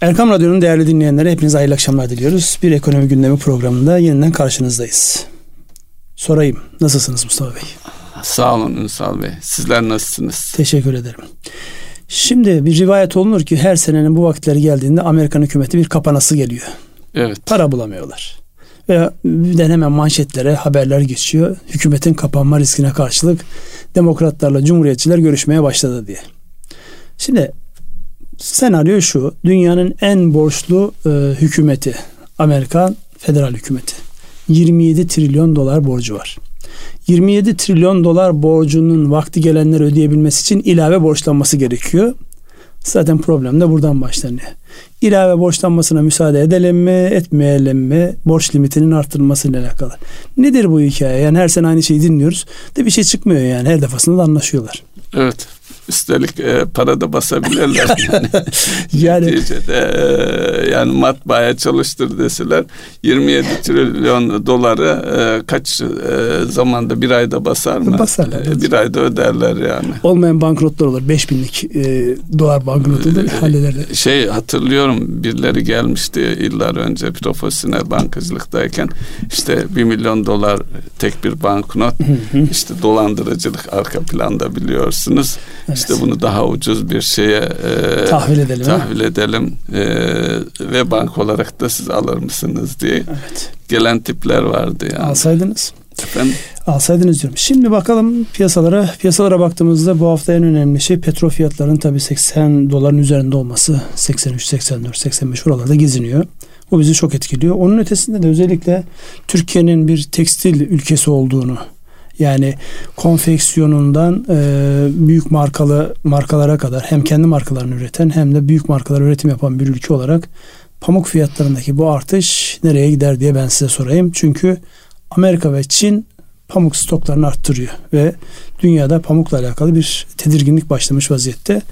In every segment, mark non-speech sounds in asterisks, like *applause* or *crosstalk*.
Erkam Radyo'nun değerli dinleyenlere hepinize hayırlı akşamlar diliyoruz. Bir ekonomi gündemi programında yeniden karşınızdayız. Sorayım, nasılsınız Mustafa Bey? Sağ olun Ünsal Bey. Sizler nasılsınız? Teşekkür ederim. Şimdi bir rivayet olunur ki her senenin bu vakitleri geldiğinde Amerikan hükümeti bir kapanası geliyor. Evet. Para bulamıyorlar. Ve birden hemen manşetlere haberler geçiyor. Hükümetin kapanma riskine karşılık demokratlarla cumhuriyetçiler görüşmeye başladı diye. Şimdi senaryo şu. Dünyanın en borçlu e, hükümeti Amerikan federal hükümeti. 27 trilyon dolar borcu var. 27 trilyon dolar borcunun vakti gelenler ödeyebilmesi için ilave borçlanması gerekiyor. Zaten problem de buradan başlanıyor. İlave borçlanmasına müsaade edelim mi, etmeyelim mi? Borç limitinin arttırılmasıyla alakalı. Nedir bu hikaye? Yani her sene aynı şeyi dinliyoruz. De bir şey çıkmıyor yani. Her defasında da anlaşıyorlar. Evet. Üstelik e, para da basabilirler *laughs* yani. yani Neticede e, yani matbaaya çalıştır deseler 27 trilyon doları e, kaç e, zamanda bir ayda basar mı? Basarlar, E, bir ayda öderler yani. olmayan banknotlar olur. 5000'lik e, dolar banknotu da hallederler. Şey hatırlıyorum birileri gelmişti yıllar önce profesyonel bankacılıktayken işte bir milyon dolar tek bir banknot işte dolandırıcılık arka planda biliyorsunuz. Evet. İşte bunu daha ucuz bir şeye e, Tahvil edelim, tahvil edelim e, ve bank olarak da siz alır mısınız diye Evet. gelen tipler vardı yani. Alsaydınız. Efendim? Alsaydınız diyorum. Şimdi bakalım piyasalara. Piyasalara baktığımızda bu hafta en önemli şey petrol fiyatlarının tabii 80 doların üzerinde olması. 83, 84, 85 oralarda geziniyor. Bu bizi çok etkiliyor. Onun ötesinde de özellikle Türkiye'nin bir tekstil ülkesi olduğunu yani konfeksiyonundan e, büyük markalı markalara kadar hem kendi markalarını üreten hem de büyük markalar üretim yapan bir ülke olarak pamuk fiyatlarındaki bu artış nereye gider diye ben size sorayım. Çünkü Amerika ve Çin pamuk stoklarını arttırıyor ve dünyada pamukla alakalı bir tedirginlik başlamış vaziyette.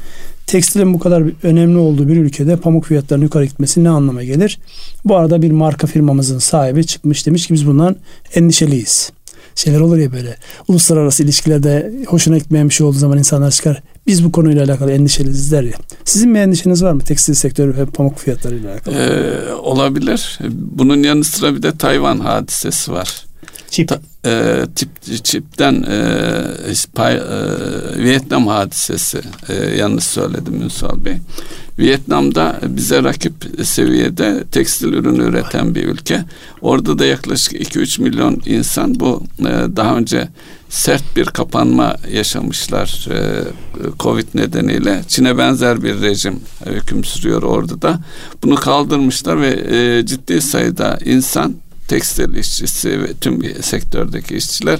Tekstilin bu kadar önemli olduğu bir ülkede pamuk fiyatlarının yukarı gitmesi ne anlama gelir? Bu arada bir marka firmamızın sahibi çıkmış demiş ki biz bundan endişeliyiz. Şeyler olur ya böyle uluslararası ilişkilerde hoşuna gitmeyen bir şey olduğu zaman insanlar çıkar. Biz bu konuyla alakalı endişeliyiz der ya. Sizin bir endişeniz var mı tekstil sektörü ve pamuk fiyatlarıyla alakalı? E, olabilir. Bunun yanı sıra bir de Tayvan hadisesi var. Çip. Ta- e, tip çipten e, pay, e, Vietnam hadisesi e, yanlış söyledim Ünsal Bey. Vietnam'da bize rakip seviyede tekstil ürünü üreten bir ülke. Orada da yaklaşık 2-3 milyon insan bu e, daha önce sert bir kapanma yaşamışlar e, Covid nedeniyle. Çin'e benzer bir rejim hüküm sürüyor orada da. Bunu kaldırmışlar ve e, ciddi sayıda insan tekstil işçisi ve tüm sektördeki işçiler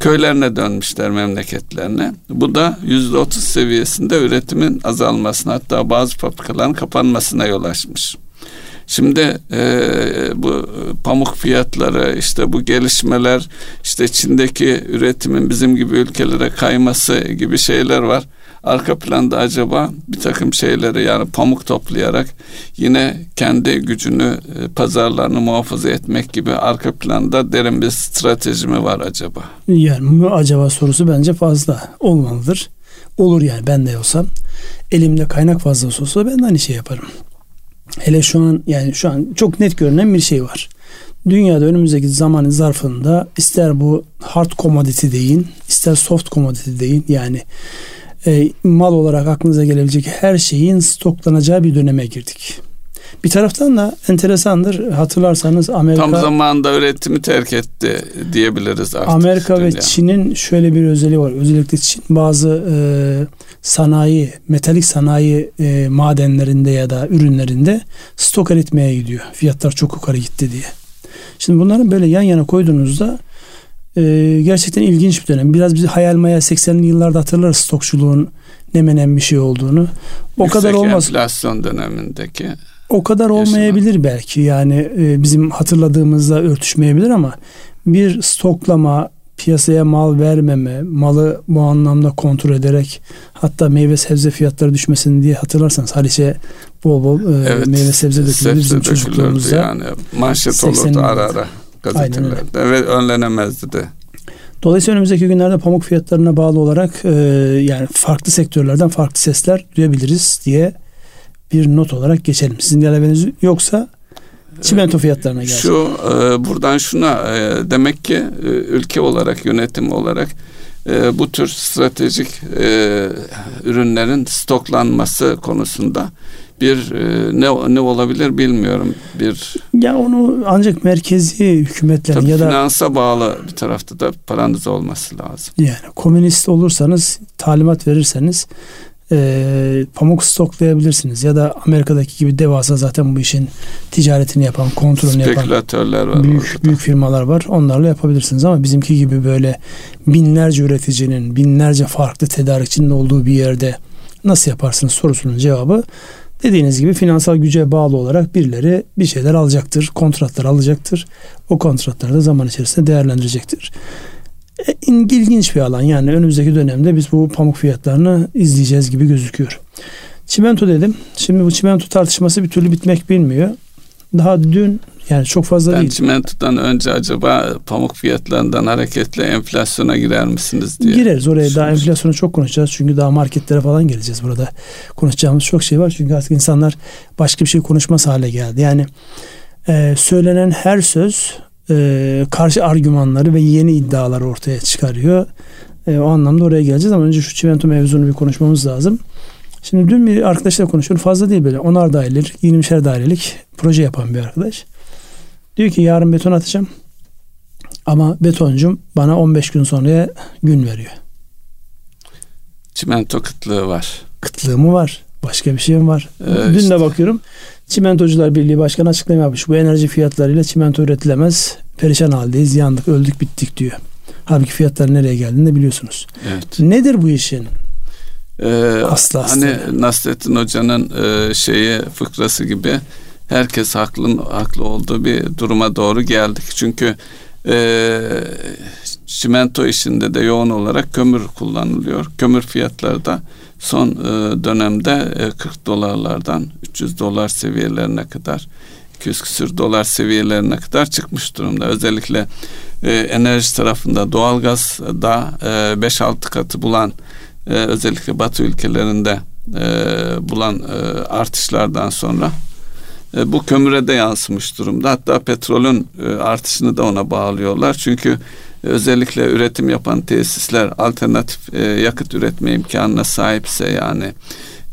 köylerine dönmüşler memleketlerine. Bu da yüzde otuz seviyesinde üretimin azalmasına hatta bazı fabrikaların kapanmasına yol açmış. Şimdi e, bu pamuk fiyatları işte bu gelişmeler işte Çin'deki üretimin bizim gibi ülkelere kayması gibi şeyler var. Arka planda acaba bir takım şeyleri yani pamuk toplayarak yine kendi gücünü e, pazarlarını muhafaza etmek gibi arka planda derin bir strateji mi var acaba? Yani mı acaba sorusu bence fazla olmalıdır. Olur yani ben de olsam elimde kaynak fazlası olsa ben de aynı şey yaparım. Hele şu an yani şu an çok net görünen bir şey var. Dünyada önümüzdeki zamanın zarfında ister bu hard commodity deyin, ister soft commodity deyin yani e, mal olarak aklınıza gelebilecek her şeyin stoklanacağı bir döneme girdik. Bir taraftan da enteresandır. Hatırlarsanız Amerika Tam zamanında üretimi terk etti diyebiliriz artık. Amerika ve dünya. Çin'in şöyle bir özelliği var. Özellikle Çin bazı e, sanayi, metalik sanayi e, madenlerinde ya da ürünlerinde stok eritmeye gidiyor. Fiyatlar çok yukarı gitti diye. Şimdi bunları böyle yan yana koyduğunuzda e, gerçekten ilginç bir dönem. Biraz bizi hayal mayal 80'li yıllarda hatırlarız stokçuluğun ne menen bir şey olduğunu. O Yüksek kadar olmaz. enflasyon dönemindeki O kadar olmayabilir belki yani e, bizim hatırladığımızla örtüşmeyebilir ama bir stoklama, piyasaya mal vermeme, malı bu anlamda kontrol ederek hatta meyve sebze fiyatları düşmesin diye hatırlarsanız Haliç'e bol bol e, evet, meyve sebze dökülür sebze bizim dökülürdü çocukluğumuzda. Yani manşet 80'li olurdu ara ara gazetelerde ve önlenemezdi de. Dolayısıyla önümüzdeki günlerde pamuk fiyatlarına bağlı olarak e, yani farklı sektörlerden farklı sesler duyabiliriz diye bir not olarak geçelim. Sizin ilaveniz yoksa çimento fiyatlarına gelsin. Şu e, buradan şuna e, demek ki e, ülke olarak yönetim olarak e, bu tür stratejik e, ürünlerin stoklanması konusunda bir e, ne ne olabilir bilmiyorum bir ya onu ancak merkezi hükümetlerin ya da finansa bağlı bir tarafta da paranız olması lazım. yani komünist olursanız talimat verirseniz e, pamuk stoklayabilirsiniz ya da Amerika'daki gibi devasa zaten bu işin ticaretini yapan, kontrolünü yapan var. büyük orada. büyük firmalar var. Onlarla yapabilirsiniz ama bizimki gibi böyle binlerce üreticinin, binlerce farklı tedarikçinin olduğu bir yerde nasıl yaparsınız sorusunun cevabı dediğiniz gibi finansal güce bağlı olarak birileri bir şeyler alacaktır, kontratlar alacaktır. O kontratları da zaman içerisinde değerlendirecektir. E, ilginç bir alan yani önümüzdeki dönemde biz bu pamuk fiyatlarını izleyeceğiz gibi gözüküyor. Çimento dedim. Şimdi bu çimento tartışması bir türlü bitmek bilmiyor. Daha dün yani çok fazla Ben değil. çimentodan önce acaba pamuk fiyatlarından hareketle enflasyona girer misiniz diye. Gireriz oraya daha enflasyonu çok konuşacağız. Çünkü daha marketlere falan geleceğiz burada. Konuşacağımız çok şey var. Çünkü artık insanlar başka bir şey konuşmaz hale geldi. Yani e, söylenen her söz e, karşı argümanları ve yeni iddiaları ortaya çıkarıyor. E, o anlamda oraya geleceğiz ama önce şu çimento mevzunu bir konuşmamız lazım. Şimdi dün bir arkadaşla konuşuyorum. Fazla değil böyle. 10'ar dairelik, 20'şer dairelik proje yapan bir arkadaş. Diyor ki yarın beton atacağım. Ama betoncum bana 15 gün sonraya gün veriyor. Çimento kıtlığı var. Kıtlığı mı var? Başka bir şey mi var? Ee, Dün işte. de bakıyorum. Çimentocular Birliği Başkanı açıklama yapmış. Bu enerji fiyatlarıyla çimento üretilemez. Perişan haldeyiz. Yandık, öldük, bittik diyor. Halbuki fiyatlar nereye geldiğini de biliyorsunuz. Evet. Nedir bu işin? Ee, Aslı hani aslı. Nasrettin Hoca'nın e, şeyi fıkrası gibi herkes haklı haklı olduğu bir duruma doğru geldik. Çünkü e, çimento işinde de yoğun olarak kömür kullanılıyor. Kömür fiyatları da son e, dönemde e, 40 dolarlardan 300 dolar seviyelerine kadar 200 küsür dolar seviyelerine kadar çıkmış durumda. Özellikle e, enerji tarafında doğalgaz da e, 5-6 katı bulan e, özellikle Batı ülkelerinde e, bulan e, artışlardan sonra bu kömüre de yansımış durumda. Hatta petrolün e, artışını da ona bağlıyorlar. Çünkü e, özellikle üretim yapan tesisler alternatif e, yakıt üretme imkanına sahipse yani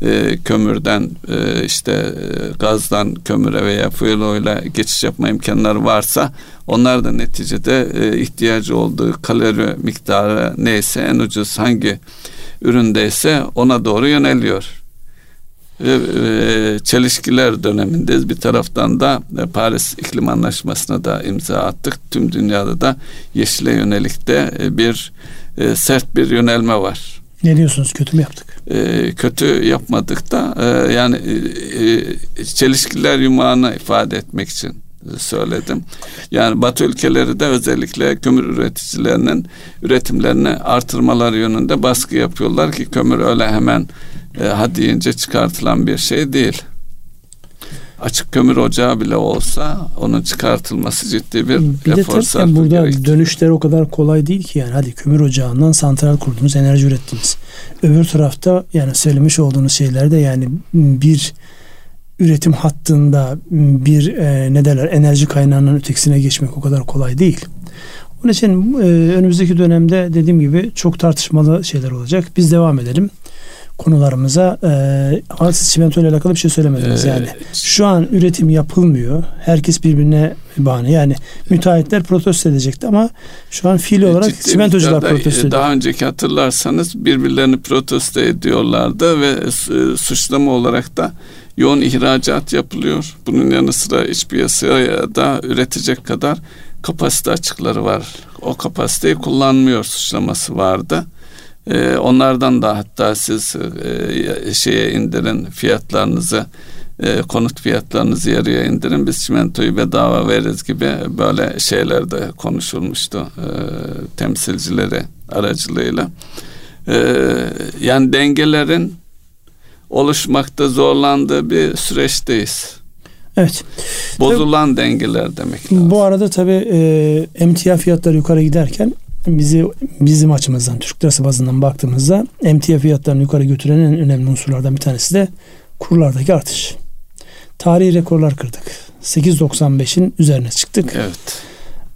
e, kömürden e, işte e, gazdan kömüre veya fuel oil'a geçiş yapma imkanları varsa onlar da neticede e, ihtiyacı olduğu kalori miktarı neyse en ucuz hangi üründeyse ona doğru yöneliyor. E, çelişkiler dönemindeyiz. Bir taraftan da e, Paris İklim Anlaşması'na da imza attık. Tüm dünyada da yeşile yönelik de e, bir e, sert bir yönelme var. Ne diyorsunuz? Kötü mü yaptık? E, kötü yapmadık da e, yani e, çelişkiler yumağını ifade etmek için söyledim. Yani Batı ülkeleri de özellikle kömür üreticilerinin üretimlerini artırmaları yönünde baskı yapıyorlar ki kömür öyle hemen e, ha deyince çıkartılan bir şey değil. Açık kömür ocağı bile olsa onun çıkartılması ciddi bir, Bir efor sarfı yani burada gerektiriyor. dönüşler o kadar kolay değil ki yani. Hadi kömür ocağından santral kurdunuz, enerji ürettiniz. Öbür tarafta yani söylemiş olduğunuz şeylerde yani bir üretim hattında bir e, ne derler enerji kaynağının ötekisine geçmek o kadar kolay değil. Onun için e, önümüzdeki dönemde dediğim gibi çok tartışmalı şeyler olacak. Biz devam edelim konularımıza. E, ama siz çimento ile alakalı bir şey söylemediniz Ee, yani. Şu an üretim yapılmıyor. Herkes birbirine bahane. Yani müteahhitler protesto edecekti ama şu an fiili olarak Ciddi çimentocular protesto e, ediyor. Daha önceki hatırlarsanız birbirlerini protesto ediyorlardı ve e, suçlama olarak da yoğun ihracat yapılıyor. Bunun yanı sıra iç piyasaya da üretecek kadar kapasite açıkları var. O kapasiteyi kullanmıyor suçlaması vardı. Ee, onlardan da hatta siz e, şeye indirin fiyatlarınızı e, konut fiyatlarınızı yarıya indirin biz çimentoyu bedava veririz gibi böyle şeyler de konuşulmuştu e, temsilcileri aracılığıyla. E, yani dengelerin oluşmakta zorlandığı bir süreçteyiz. Evet. Bozulan dengeler demek lazım. Bu arada tabii e, emtia fiyatları yukarı giderken bizi bizim açımızdan Türk lirası bazından baktığımızda emtia fiyatlarını yukarı götüren en önemli unsurlardan bir tanesi de kurlardaki artış. Tarihi rekorlar kırdık. 8.95'in üzerine çıktık. Evet.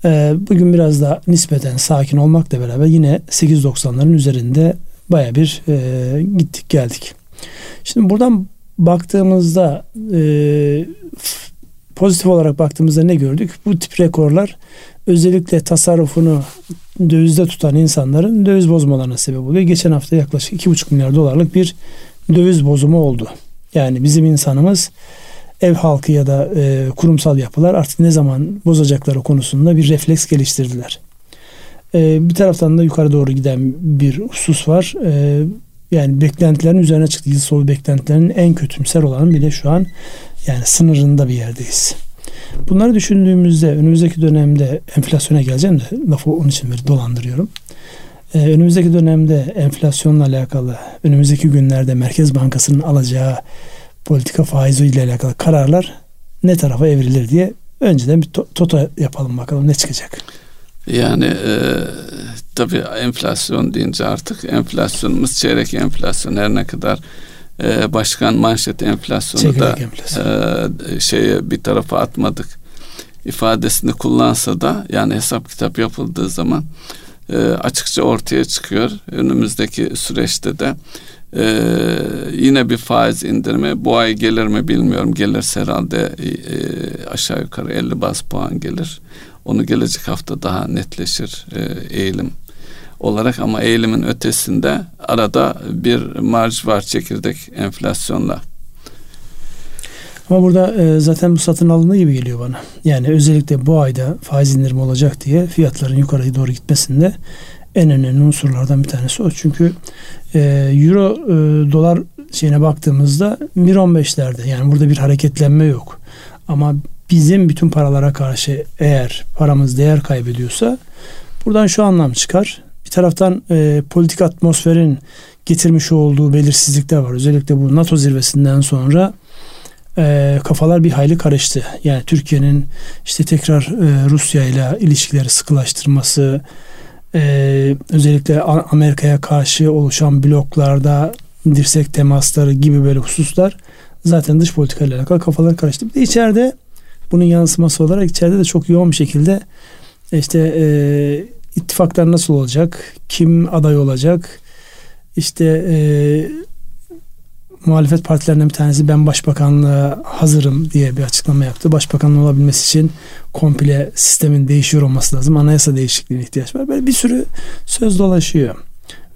Ee, bugün biraz da nispeten sakin olmakla beraber yine 8.90'ların üzerinde baya bir e, gittik geldik. Şimdi buradan baktığımızda e, pozitif olarak baktığımızda ne gördük? Bu tip rekorlar özellikle tasarrufunu dövizde tutan insanların döviz bozmalarına sebep oluyor. Geçen hafta yaklaşık 2,5 milyar dolarlık bir döviz bozumu oldu. Yani bizim insanımız ev halkı ya da e, kurumsal yapılar artık ne zaman bozacakları konusunda bir refleks geliştirdiler. E, bir taraftan da yukarı doğru giden bir husus var. E, yani beklentilerin üzerine çıktı. Yıl sonu beklentilerin en kötümser olanı bile şu an yani sınırında bir yerdeyiz. Bunları düşündüğümüzde önümüzdeki dönemde enflasyona geleceğim de lafı onun için bir dolandırıyorum. Ee, önümüzdeki dönemde enflasyonla alakalı önümüzdeki günlerde Merkez Bankası'nın alacağı politika faizi ile alakalı kararlar ne tarafa evrilir diye önceden bir to- toto yapalım bakalım ne çıkacak. Yani e, tabii enflasyon deyince artık enflasyonumuz çeyrek enflasyon her ne kadar e, başkan manşet enflasyonu Çekirdek da enflasyon. e, şeye bir tarafa atmadık ifadesini kullansa da yani hesap kitap yapıldığı zaman e, açıkça ortaya çıkıyor. Önümüzdeki süreçte de e, yine bir faiz indirimi bu ay gelir mi bilmiyorum. Gelirse herhalde e, aşağı yukarı 50 bas puan gelir. Onu gelecek hafta daha netleşir e, eğilim olarak ama eğilimin ötesinde arada bir marj var çekirdek enflasyonla. Ama burada e, zaten bu satın alındığı gibi geliyor bana. Yani özellikle bu ayda faiz indirimi olacak diye fiyatların yukarıya doğru gitmesinde en önemli unsurlardan bir tanesi o. Çünkü e, euro e, dolar şeyine baktığımızda 1.15'lerde yani burada bir hareketlenme yok. Ama bizim bütün paralara karşı eğer paramız değer kaybediyorsa buradan şu anlam çıkar. Bir taraftan e, politik atmosferin getirmiş olduğu belirsizlikler var. Özellikle bu NATO zirvesinden sonra e, kafalar bir hayli karıştı. Yani Türkiye'nin işte tekrar e, Rusya ile ilişkileri sıkılaştırması, e, özellikle Amerika'ya karşı oluşan bloklarda dirsek temasları gibi böyle hususlar zaten dış politika ile alakalı kafalar karıştı. Bir de içeride bunun yansıması olarak içeride de çok yoğun bir şekilde işte e, ittifaklar nasıl olacak, kim aday olacak, işte e, muhalefet partilerinden bir tanesi ben başbakanlığa hazırım diye bir açıklama yaptı. Başbakanlığı olabilmesi için komple sistemin değişiyor olması lazım. Anayasa değişikliğine ihtiyaç var. Böyle bir sürü söz dolaşıyor.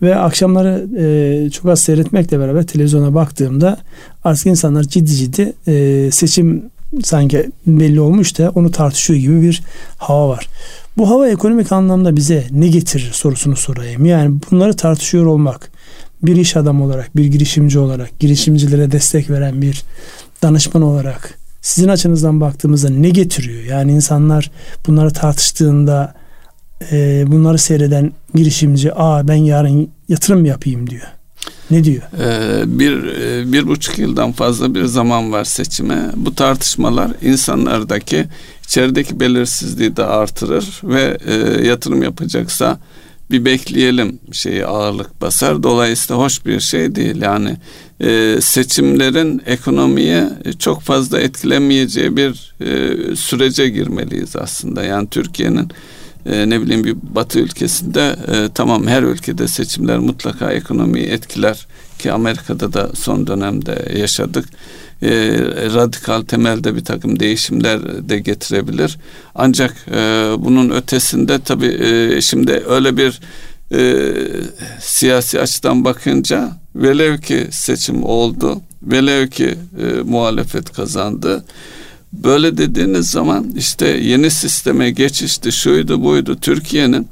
Ve akşamları e, çok az seyretmekle beraber televizyona baktığımda artık insanlar ciddi ciddi e, seçim sanki belli olmuş da onu tartışıyor gibi bir hava var. Bu hava ekonomik anlamda bize ne getirir sorusunu sorayım. Yani bunları tartışıyor olmak bir iş adamı olarak, bir girişimci olarak, girişimcilere destek veren bir danışman olarak sizin açınızdan baktığımızda ne getiriyor? Yani insanlar bunları tartıştığında e, bunları seyreden girişimci, aa ben yarın yatırım yapayım diyor. Ne diyor? Ee, bir, bir buçuk yıldan fazla bir zaman var seçime. Bu tartışmalar insanlardaki içerideki belirsizliği de artırır ve e, yatırım yapacaksa bir bekleyelim şeyi ağırlık basar. Dolayısıyla hoş bir şey değil. Yani e, seçimlerin ekonomiye çok fazla etkilemeyeceği bir e, sürece girmeliyiz aslında. Yani Türkiye'nin e, ne bileyim bir batı ülkesinde e, tamam her ülkede seçimler mutlaka ekonomiyi etkiler ki Amerika'da da son dönemde yaşadık. E, radikal temelde bir takım değişimler de getirebilir. Ancak e, bunun ötesinde tabii e, şimdi öyle bir e, siyasi açıdan bakınca velev ki seçim oldu, velev ki e, muhalefet kazandı Böyle dediğiniz zaman işte yeni sisteme geçişti, şuydu buydu. Türkiye'nin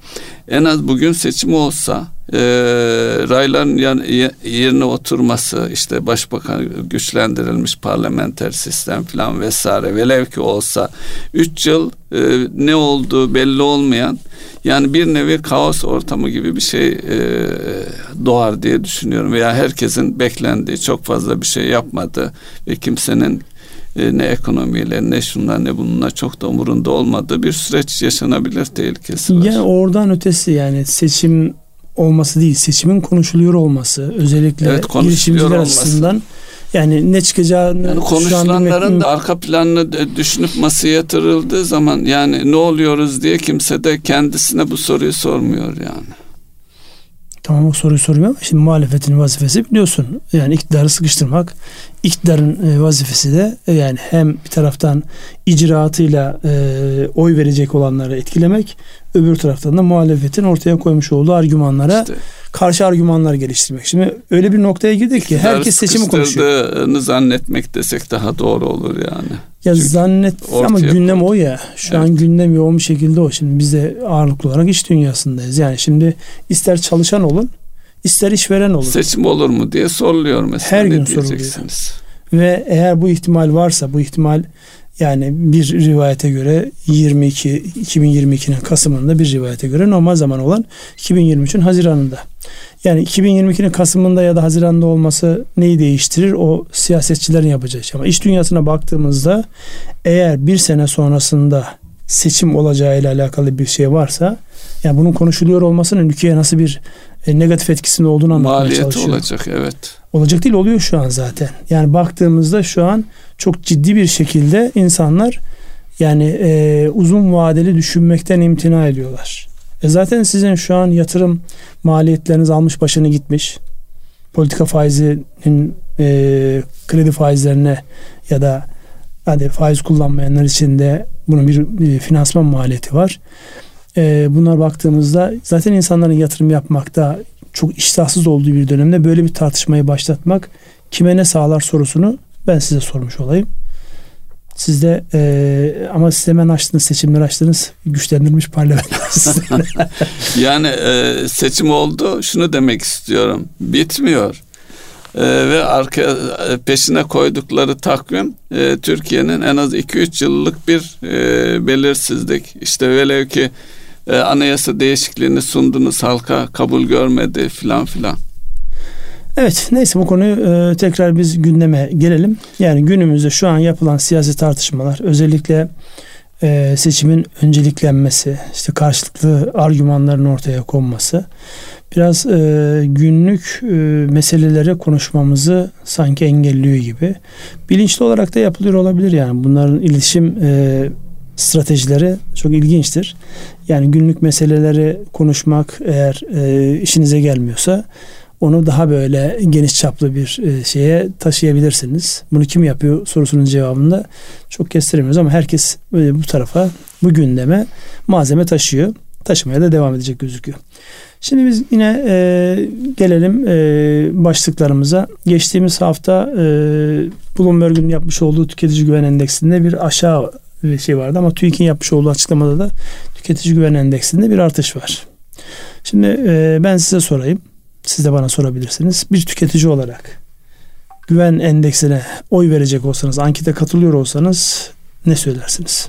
en az bugün seçimi olsa e, rayların yan, yerine oturması, işte başbakan güçlendirilmiş parlamenter sistem falan vesaire velev ki olsa 3 yıl e, ne olduğu belli olmayan yani bir nevi kaos ortamı gibi bir şey e, doğar diye düşünüyorum veya herkesin beklendiği çok fazla bir şey yapmadı ve kimsenin e, ne ekonomiyle ne şunlar ne bununla çok da umurunda olmadığı bir süreç yaşanabilir tehlikesi var. Yani oradan ötesi yani seçim olması değil seçimin konuşuluyor olması özellikle evet, girişimciler açısından Yani ne çıkacağını yani konuşulanların da arka planını düşünüp masaya yatırıldığı zaman yani ne oluyoruz diye kimse de kendisine bu soruyu sormuyor yani. Tamam o soruyu soruyor ama şimdi muhalefetin vazifesi biliyorsun. Yani iktidarı sıkıştırmak. İktidarın e, vazifesi de e, yani hem bir taraftan icraatıyla e, oy verecek olanları etkilemek, öbür taraftan da muhalefetin ortaya koymuş olduğu argümanlara işte, karşı argümanlar geliştirmek. Şimdi öyle bir noktaya girdik ki herkes seçimi konuşuyor. zannetmek desek daha doğru olur yani. Ya Çünkü zannet ama gündem koyduk. o ya. Şu evet. an gündem yoğun bir şekilde o. Şimdi biz de ağırlıklı olarak iş dünyasındayız. Yani şimdi ister çalışan olun, ister işveren olun. Seçim olur mu diye soruluyor mesela. Her gün soruluyor. Ve eğer bu ihtimal varsa bu ihtimal yani bir rivayete göre 22 2022'nin Kasım'ında bir rivayete göre normal zaman olan 2023'ün Haziran'ında. Yani 2022'nin Kasım'ında ya da Haziran'da olması neyi değiştirir? O siyasetçilerin yapacağı iş. Ama iş dünyasına baktığımızda eğer bir sene sonrasında seçim olacağı ile alakalı bir şey varsa yani bunun konuşuluyor olmasının ülkeye nasıl bir e, negatif etkisinde olduğunu anlatmaya Maliyeti çalışıyor. olacak evet. Olacak değil oluyor şu an zaten. Yani baktığımızda şu an çok ciddi bir şekilde insanlar yani e, uzun vadeli düşünmekten imtina ediyorlar. E zaten sizin şu an yatırım maliyetleriniz almış başını gitmiş. Politika faizinin e, kredi faizlerine ya da hadi faiz kullanmayanlar için de bunun bir e, finansman maliyeti var. E, bunlar baktığımızda zaten insanların yatırım yapmakta çok iştahsız olduğu bir dönemde böyle bir tartışmayı başlatmak kime ne sağlar sorusunu ben size sormuş olayım. Siz de e, ama siz hemen açtınız seçimleri açtınız. Güçlendirilmiş parlamento *laughs* yani e, seçim oldu. Şunu demek istiyorum. Bitmiyor. E, ve arka e, peşine koydukları takvim e, Türkiye'nin en az 2-3 yıllık bir e, belirsizlik. İşte velev ki e, anayasa değişikliğini sundunuz halka kabul görmedi filan filan. Evet neyse bu konuyu e, tekrar biz gündeme gelelim. Yani günümüzde şu an yapılan siyasi tartışmalar özellikle e, seçimin önceliklenmesi, işte karşılıklı argümanların ortaya konması biraz e, günlük e, meseleleri konuşmamızı sanki engelliyor gibi. Bilinçli olarak da yapılıyor olabilir yani bunların iletişim e, stratejileri çok ilginçtir. Yani günlük meseleleri konuşmak eğer e, işinize gelmiyorsa onu daha böyle geniş çaplı bir e, şeye taşıyabilirsiniz. Bunu kim yapıyor sorusunun cevabında çok kestiremiyoruz ama herkes böyle bu tarafa bu gündeme malzeme taşıyor. Taşımaya da devam edecek gözüküyor. Şimdi biz yine e, gelelim e, başlıklarımıza. Geçtiğimiz hafta e, Bloomberg'un yapmış olduğu tüketici güven endeksinde bir aşağı bir şey vardı ama TÜİK'in yapmış olduğu açıklamada da tüketici güven endeksinde bir artış var. Şimdi e, ben size sorayım. Siz de bana sorabilirsiniz. Bir tüketici olarak güven endeksine oy verecek olsanız, ankete katılıyor olsanız ne söylersiniz?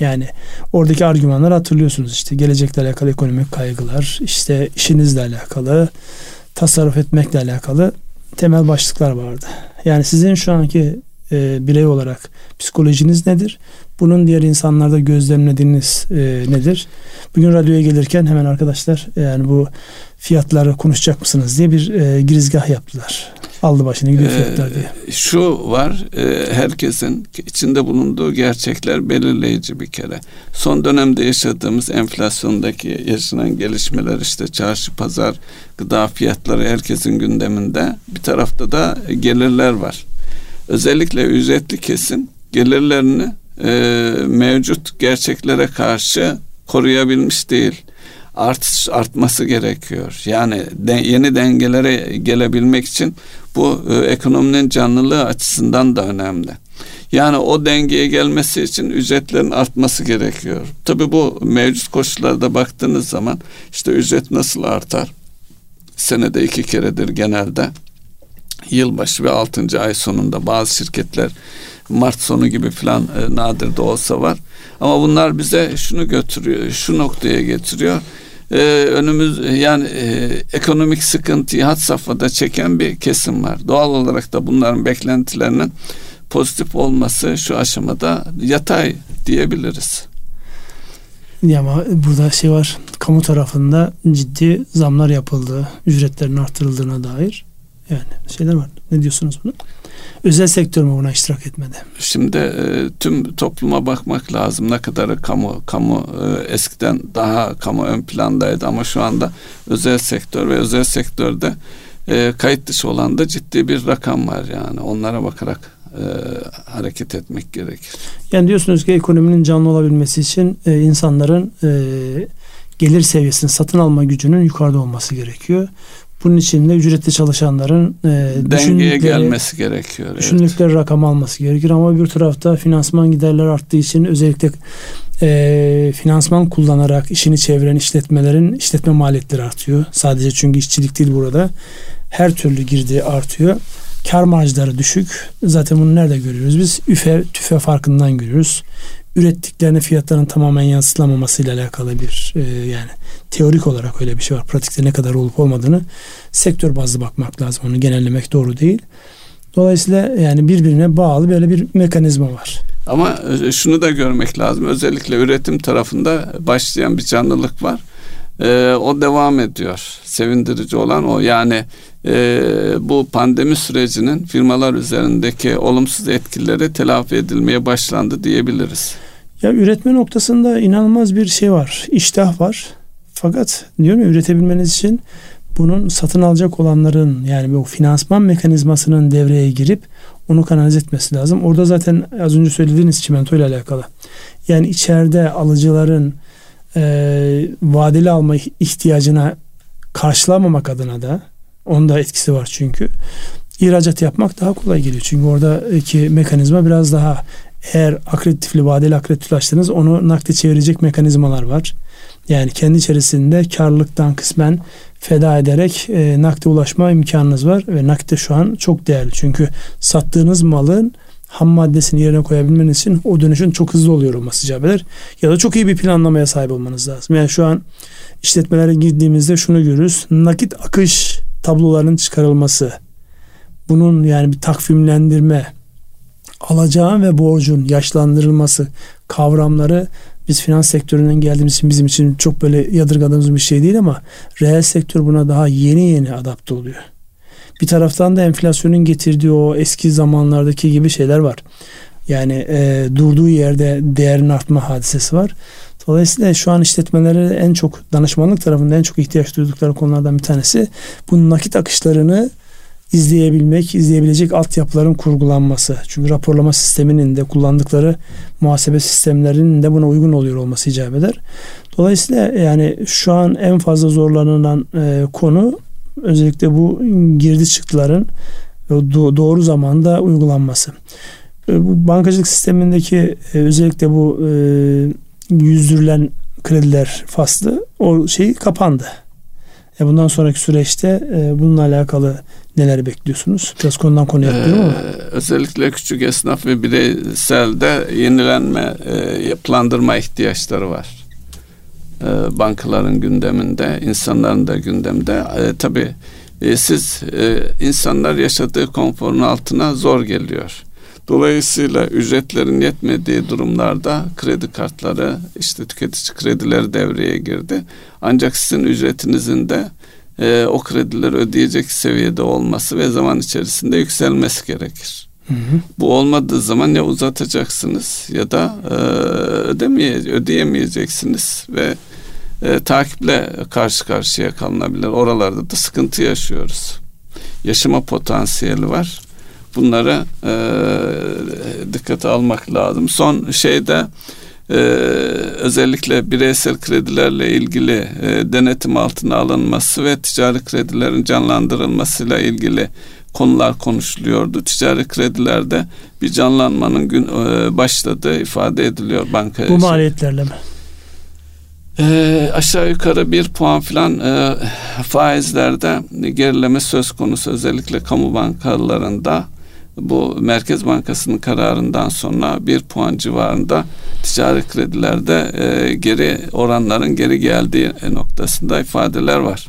Yani oradaki argümanlar hatırlıyorsunuz işte gelecekle alakalı ekonomik kaygılar, işte işinizle alakalı, tasarruf etmekle alakalı temel başlıklar vardı. Yani sizin şu anki e, birey olarak psikolojiniz nedir? Bunun diğer insanlarda gözlemlediğiniz e, nedir? Bugün radyoya gelirken hemen arkadaşlar yani bu fiyatları konuşacak mısınız diye bir e, girizgah yaptılar. Aldı başını gidiyor ee, fiyatlar diye. Şu var e, herkesin içinde bulunduğu gerçekler belirleyici bir kere. Son dönemde yaşadığımız enflasyondaki yaşanan gelişmeler işte çarşı pazar gıda fiyatları herkesin gündeminde. Bir tarafta da gelirler var. Özellikle ücretli kesim gelirlerini e, mevcut gerçeklere karşı koruyabilmiş değil artış artması gerekiyor. Yani de, yeni dengelere gelebilmek için bu e, ekonominin canlılığı açısından da önemli. Yani o dengeye gelmesi için ücretlerin artması gerekiyor. Tabii bu mevcut koşullarda baktığınız zaman işte ücret nasıl artar? Senede iki keredir genelde. Yılbaşı ve altıncı ay sonunda bazı şirketler Mart sonu gibi falan e, nadir de olsa var. Ama bunlar bize şunu götürüyor, şu noktaya getiriyor e, önümüz yani e, ekonomik sıkıntıyı had safhada çeken bir kesim var. Doğal olarak da bunların beklentilerinin pozitif olması şu aşamada yatay diyebiliriz. Ya ama burada şey var kamu tarafında ciddi zamlar yapıldı ücretlerin artırıldığına dair. Yani şeyler var. Ne diyorsunuz bunu? Özel sektör mü buna iştirak etmedi? Şimdi e, tüm topluma bakmak lazım. Ne kadar kamu kamu e, eskiden daha kamu ön plandaydı ama şu anda özel sektör ve özel sektörde e, kayıt dışı olan da ciddi bir rakam var yani. Onlara bakarak e, hareket etmek gerekir. Yani diyorsunuz ki ekonominin canlı olabilmesi için e, insanların e, gelir seviyesinin satın alma gücünün yukarıda olması gerekiyor. Bunun için de ücretli çalışanların e, dengeye gelmesi gerekiyor. Düşündükleri evet. rakam alması gerekir ama bir tarafta finansman giderleri arttığı için özellikle e, finansman kullanarak işini çeviren işletmelerin işletme maliyetleri artıyor. Sadece çünkü işçilik değil burada. Her türlü girdi artıyor. Kar marjları düşük. Zaten bunu nerede görüyoruz? Biz üfe tüfe farkından görüyoruz ürettiklerine fiyatların tamamen yansıtlamaması ile alakalı bir e, yani teorik olarak öyle bir şey var. Pratikte ne kadar olup olmadığını sektör bazlı bakmak lazım. Onu genellemek doğru değil. Dolayısıyla yani birbirine bağlı böyle bir mekanizma var. Ama e, şunu da görmek lazım. Özellikle üretim tarafında başlayan bir canlılık var. Ee, o devam ediyor. Sevindirici olan o. Yani e, bu pandemi sürecinin firmalar üzerindeki olumsuz etkileri telafi edilmeye başlandı diyebiliriz. Ya üretme noktasında inanılmaz bir şey var. İştah var. Fakat diyorum ya üretebilmeniz için bunun satın alacak olanların yani bu finansman mekanizmasının devreye girip onu kanalize etmesi lazım. Orada zaten az önce söylediğiniz çimento ile alakalı. Yani içeride alıcıların e, vadeli alma ihtiyacına karşılamamak adına da onun da etkisi var çünkü. İhracat yapmak daha kolay geliyor. Çünkü oradaki mekanizma biraz daha eğer akreditifli vadeli akreditifli açtınız onu nakde çevirecek mekanizmalar var. Yani kendi içerisinde karlılıktan kısmen feda ederek e, nakde ulaşma imkanınız var ve nakde şu an çok değerli. Çünkü sattığınız malın ham maddesini yerine koyabilmeniz için o dönüşün çok hızlı oluyor olması icap. Ya da çok iyi bir planlamaya sahip olmanız lazım. Yani şu an işletmelere girdiğimizde şunu görürüz. Nakit akış tabloların çıkarılması, bunun yani bir takvimlendirme, alacağın ve borcun yaşlandırılması kavramları biz finans sektöründen geldiğimiz için bizim için çok böyle yadırgadığımız bir şey değil ama reel sektör buna daha yeni yeni adapte oluyor. Bir taraftan da enflasyonun getirdiği o eski zamanlardaki gibi şeyler var. Yani e, durduğu yerde değerin artma hadisesi var. Dolayısıyla şu an işletmelere en çok danışmanlık tarafında en çok ihtiyaç duydukları konulardan bir tanesi bu nakit akışlarını izleyebilmek, izleyebilecek altyapıların kurgulanması. Çünkü raporlama sisteminin de kullandıkları muhasebe sistemlerinin de buna uygun oluyor olması icap eder. Dolayısıyla yani şu an en fazla zorlanılan e, konu özellikle bu girdi çıktıların doğru zamanda uygulanması. E, bu bankacılık sistemindeki e, özellikle bu e, yüzdürülen krediler faslı o şey kapandı. E bundan sonraki süreçte e, bununla alakalı neler bekliyorsunuz? Biraz konudan konuya yapıyorum ama. Ee, özellikle küçük esnaf ve bireyselde yenilenme, e, yapılandırma ihtiyaçları var. E, bankaların gündeminde, insanların da gündemde. E, tabii e, siz e, insanlar yaşadığı konforun altına zor geliyor. Dolayısıyla ücretlerin yetmediği durumlarda kredi kartları, işte tüketici kredileri devreye girdi. Ancak sizin ücretinizin de e, o kredileri ödeyecek seviyede olması ve zaman içerisinde yükselmesi gerekir. Hı hı. Bu olmadığı zaman ya uzatacaksınız ya da e, ödemeye, ödeyemeyeceksiniz ve e, takiple karşı karşıya kalınabilir. Oralarda da sıkıntı yaşıyoruz. Yaşama potansiyeli var. Bunlara e, dikkate almak lazım. Son şeyde e, özellikle bireysel kredilerle ilgili e, denetim altına alınması ve ticari kredilerin canlandırılmasıyla ilgili konular konuşuluyordu. Ticari kredilerde bir canlanmanın gün e, başladığı ifade ediliyor banka. Bu maliyetlerle mi? E, aşağı yukarı bir puan filan e, faizlerde gerileme söz konusu özellikle kamu bankalarında bu Merkez Bankası'nın kararından sonra bir puan civarında ticari kredilerde e, geri oranların geri geldiği noktasında ifadeler var.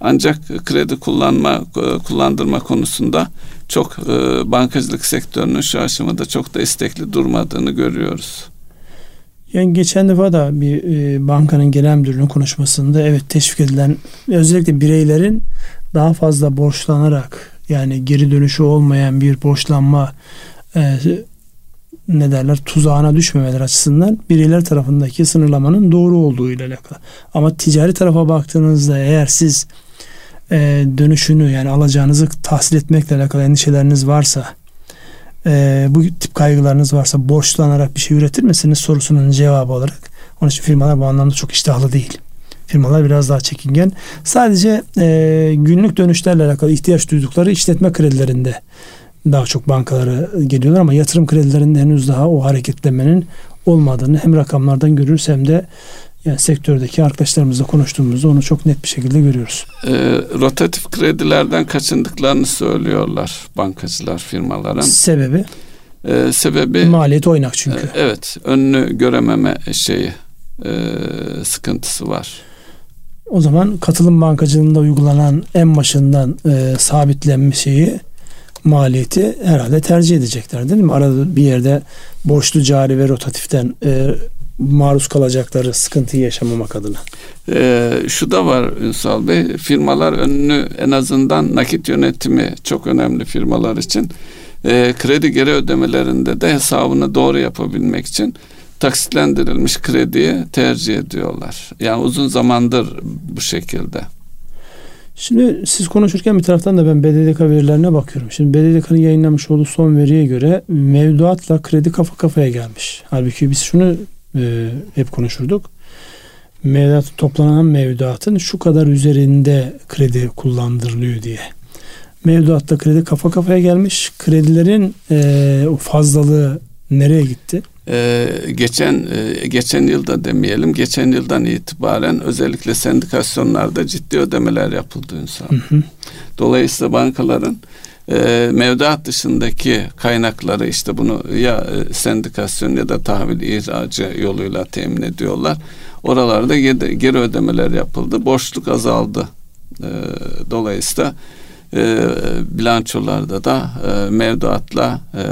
Ancak kredi kullanma e, kullandırma konusunda çok e, bankacılık sektörünün şu aşamada çok da istekli durmadığını görüyoruz. Yani geçen defa da bir e, bankanın genel müdürünün konuşmasında evet teşvik edilen özellikle bireylerin daha fazla borçlanarak yani geri dönüşü olmayan bir borçlanma e, ne derler tuzağına düşmemeler açısından bireyler tarafındaki sınırlamanın doğru olduğu ile alakalı. Ama ticari tarafa baktığınızda eğer siz e, dönüşünü yani alacağınızı tahsil etmekle alakalı endişeleriniz varsa e, bu tip kaygılarınız varsa borçlanarak bir şey üretir misiniz sorusunun cevabı olarak onun için firmalar bu anlamda çok iştahlı değil. Firmalar biraz daha çekingen. Sadece e, günlük dönüşlerle alakalı ihtiyaç duydukları işletme kredilerinde daha çok bankalara geliyorlar ama yatırım kredilerinde henüz daha o hareketlemenin olmadığını hem rakamlardan görürüz hem de yani sektördeki arkadaşlarımızla konuştuğumuzda onu çok net bir şekilde görüyoruz. E, rotatif kredilerden kaçındıklarını söylüyorlar bankacılar firmaların. Sebebi? E, sebebi maliyet oynak çünkü. E, evet, önünü görememe şeyi e, sıkıntısı var. O zaman katılım bankacılığında uygulanan en başından e, sabitlenme şeyi maliyeti herhalde tercih edecekler değil mi? Arada bir yerde borçlu cari ve rotatiften e, maruz kalacakları sıkıntıyı yaşamamak adına. Ee, şu da var Ünsal Bey, firmalar önünü en azından nakit yönetimi çok önemli firmalar için. Ee, kredi geri ödemelerinde de hesabını doğru yapabilmek için taksitlendirilmiş krediyi tercih ediyorlar. Yani uzun zamandır bu şekilde. Şimdi siz konuşurken bir taraftan da ben BDDK verilerine bakıyorum. Şimdi BDDK'nın yayınlamış olduğu son veriye göre mevduatla kredi kafa kafaya gelmiş. Halbuki biz şunu e, hep konuşurduk. Mevduat toplanan mevduatın şu kadar üzerinde kredi kullandırılıyor diye. Mevduatta kredi kafa kafaya gelmiş. Kredilerin e, fazlalığı nereye gitti? Ee, geçen e, geçen yılda demeyelim geçen yıldan itibaren özellikle sendikasyonlarda ciddi ödemeler yapıldı insan. Dolayısıyla bankaların e, mevduat dışındaki kaynakları işte bunu ya e, sendikasyon ya da tahvil ihracı yoluyla temin ediyorlar. Oralarda geri, geri ödemeler yapıldı. Borçluk azaldı. E, dolayısıyla e, bilançolarda da e, mevduatla e,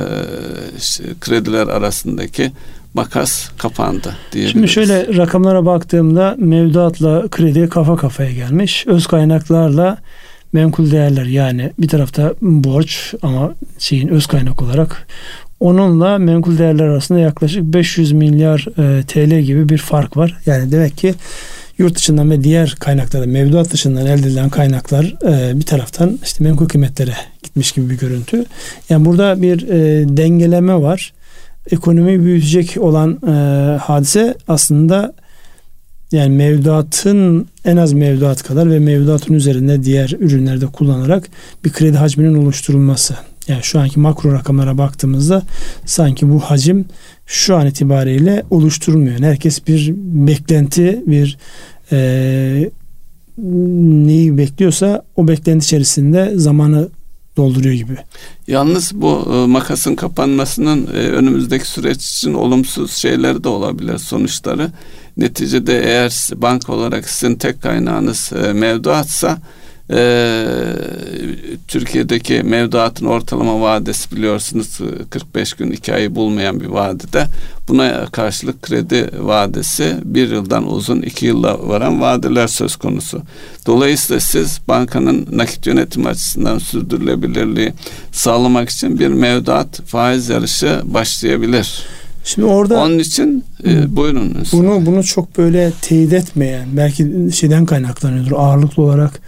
krediler arasındaki makas kapandı diyebiliriz. Şimdi şöyle rakamlara baktığımda mevduatla kredi kafa kafaya gelmiş. Öz kaynaklarla menkul değerler yani bir tarafta borç ama şeyin öz kaynak olarak onunla menkul değerler arasında yaklaşık 500 milyar e, TL gibi bir fark var. Yani demek ki yurt dışından ve diğer kaynaklarda mevduat dışından elde edilen kaynaklar e, bir taraftan işte menkul kıymetlere gitmiş gibi bir görüntü. Yani burada bir e, dengeleme var. Ekonomiyi büyütecek olan e, hadise aslında yani mevduatın en az mevduat kadar ve mevduatın üzerinde diğer ürünlerde kullanarak bir kredi hacminin oluşturulması. Yani şu anki makro rakamlara baktığımızda sanki bu hacim şu an itibariyle oluşturulmuyor. Yani herkes bir beklenti, bir e, neyi bekliyorsa o beklenti içerisinde zamanı dolduruyor gibi. Yalnız bu e, makasın kapanmasının e, önümüzdeki süreç için olumsuz şeyler de olabilir sonuçları. Neticede eğer bank olarak sizin tek kaynağınız e, mevduatsa e, Türkiye'deki mevduatın ortalama vadesi biliyorsunuz 45 gün 2 ayı bulmayan bir vadede buna karşılık kredi vadesi bir yıldan uzun iki yılla varan vadeler söz konusu. Dolayısıyla siz bankanın nakit yönetim açısından sürdürülebilirliği sağlamak için bir mevduat faiz yarışı başlayabilir. Şimdi orada onun için e, buyurun. Bunu bunu çok böyle teyit etmeyen belki şeyden kaynaklanıyordur ağırlıklı olarak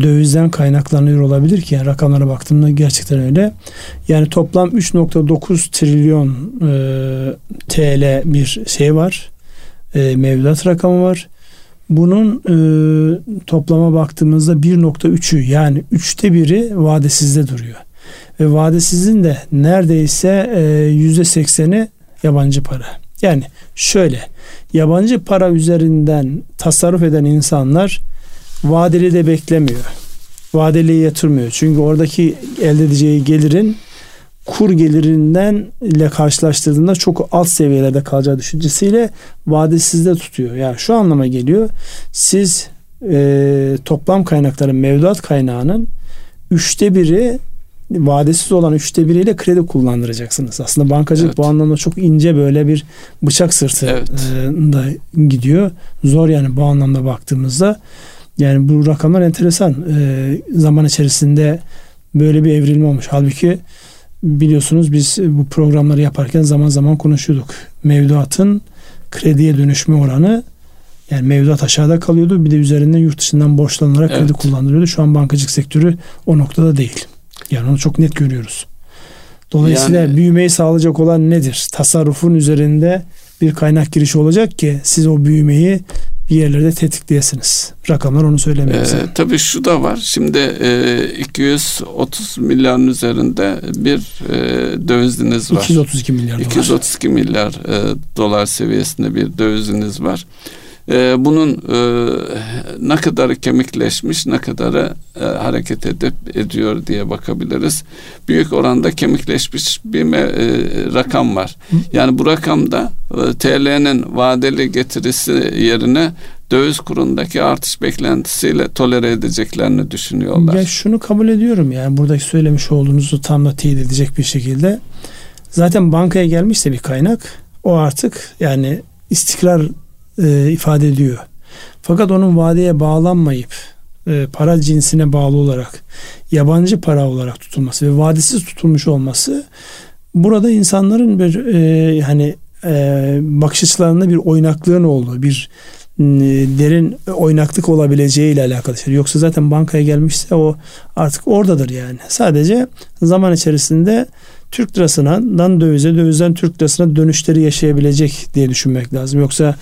dövizden kaynaklanıyor olabilir ki yani rakamlara baktığımda gerçekten öyle. Yani toplam 3.9 trilyon e, TL bir şey var. E, mevduat rakamı var. Bunun e, toplama baktığımızda 1.3'ü yani üçte biri vadesizde duruyor. Ve vadesizin de neredeyse e, %80'i yabancı para. Yani şöyle yabancı para üzerinden tasarruf eden insanlar vadeli de beklemiyor. Vadeli yatırmıyor. Çünkü oradaki elde edeceği gelirin kur gelirinden ile karşılaştırdığında çok alt seviyelerde kalacağı düşüncesiyle vadesizde tutuyor. Yani şu anlama geliyor. Siz e, toplam kaynakların mevduat kaynağının üçte biri vadesiz olan üçte biriyle kredi kullandıracaksınız. Aslında bankacılık evet. bu anlamda çok ince böyle bir bıçak sırtı evet. da gidiyor. Zor yani bu anlamda baktığımızda. Yani bu rakamlar enteresan. E, zaman içerisinde böyle bir evrilme olmuş. Halbuki biliyorsunuz biz bu programları yaparken zaman zaman konuşuyorduk. Mevduatın krediye dönüşme oranı yani mevduat aşağıda kalıyordu. Bir de üzerinden yurt dışından borçlanarak evet. kredi kullandırıyordu. Şu an bankacılık sektörü o noktada değil. Yani onu çok net görüyoruz. Dolayısıyla yani, büyümeyi sağlayacak olan nedir? Tasarrufun üzerinde bir kaynak girişi olacak ki siz o büyümeyi bir yerlerde tetikleyesiniz. Rakamlar onu söylemiyor. Ee, tabii şu da var. Şimdi e, 230 milyarın üzerinde bir e, döviziniz var. 232 milyar 232 dolar. milyar e, dolar seviyesinde bir döviziniz var. E, bunun e, ne kadarı kemikleşmiş, ne kadarı e, hareket edip ediyor diye bakabiliriz. Büyük oranda kemikleşmiş bir e, rakam var. Yani bu rakamda e, TL'nin vadeli getirisi yerine döviz kurundaki artış beklentisiyle tolere edeceklerini düşünüyorlar. Ya şunu kabul ediyorum yani buradaki söylemiş olduğunuzu tam da teyit edecek bir şekilde. Zaten bankaya gelmişse bir kaynak o artık yani istikrar e, ifade ediyor. Fakat onun vadeye bağlanmayıp e, para cinsine bağlı olarak yabancı para olarak tutulması ve vadesiz tutulmuş olması burada insanların bir e, hani e, bakış açılarında bir oynaklığın olduğu bir derin oynaklık olabileceği ile alakalı şey. Yoksa zaten bankaya gelmişse o artık oradadır yani. Sadece zaman içerisinde Türk lirasından dövize, dövizden Türk lirasına dönüşleri yaşayabilecek diye düşünmek lazım. Yoksa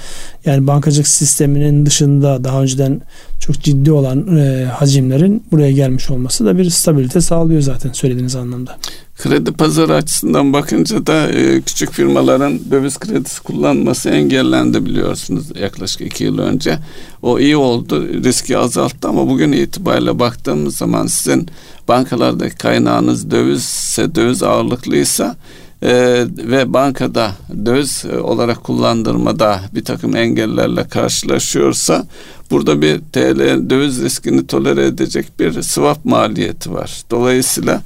yani bankacılık sisteminin dışında daha önceden çok ciddi olan e, hacimlerin buraya gelmiş olması da bir stabilite sağlıyor zaten söylediğiniz anlamda. Kredi pazarı açısından bakınca da e, küçük firmaların döviz kredisi kullanması engellendi biliyorsunuz yaklaşık iki yıl önce. O iyi oldu, riski azalttı ama bugün itibariyle baktığımız zaman sizin bankalardaki kaynağınız dövizse, döviz ağırlıklıysa e, ve bankada döviz olarak kullandırmada bir takım engellerle karşılaşıyorsa burada bir TL döviz riskini tolere edecek bir swap maliyeti var. Dolayısıyla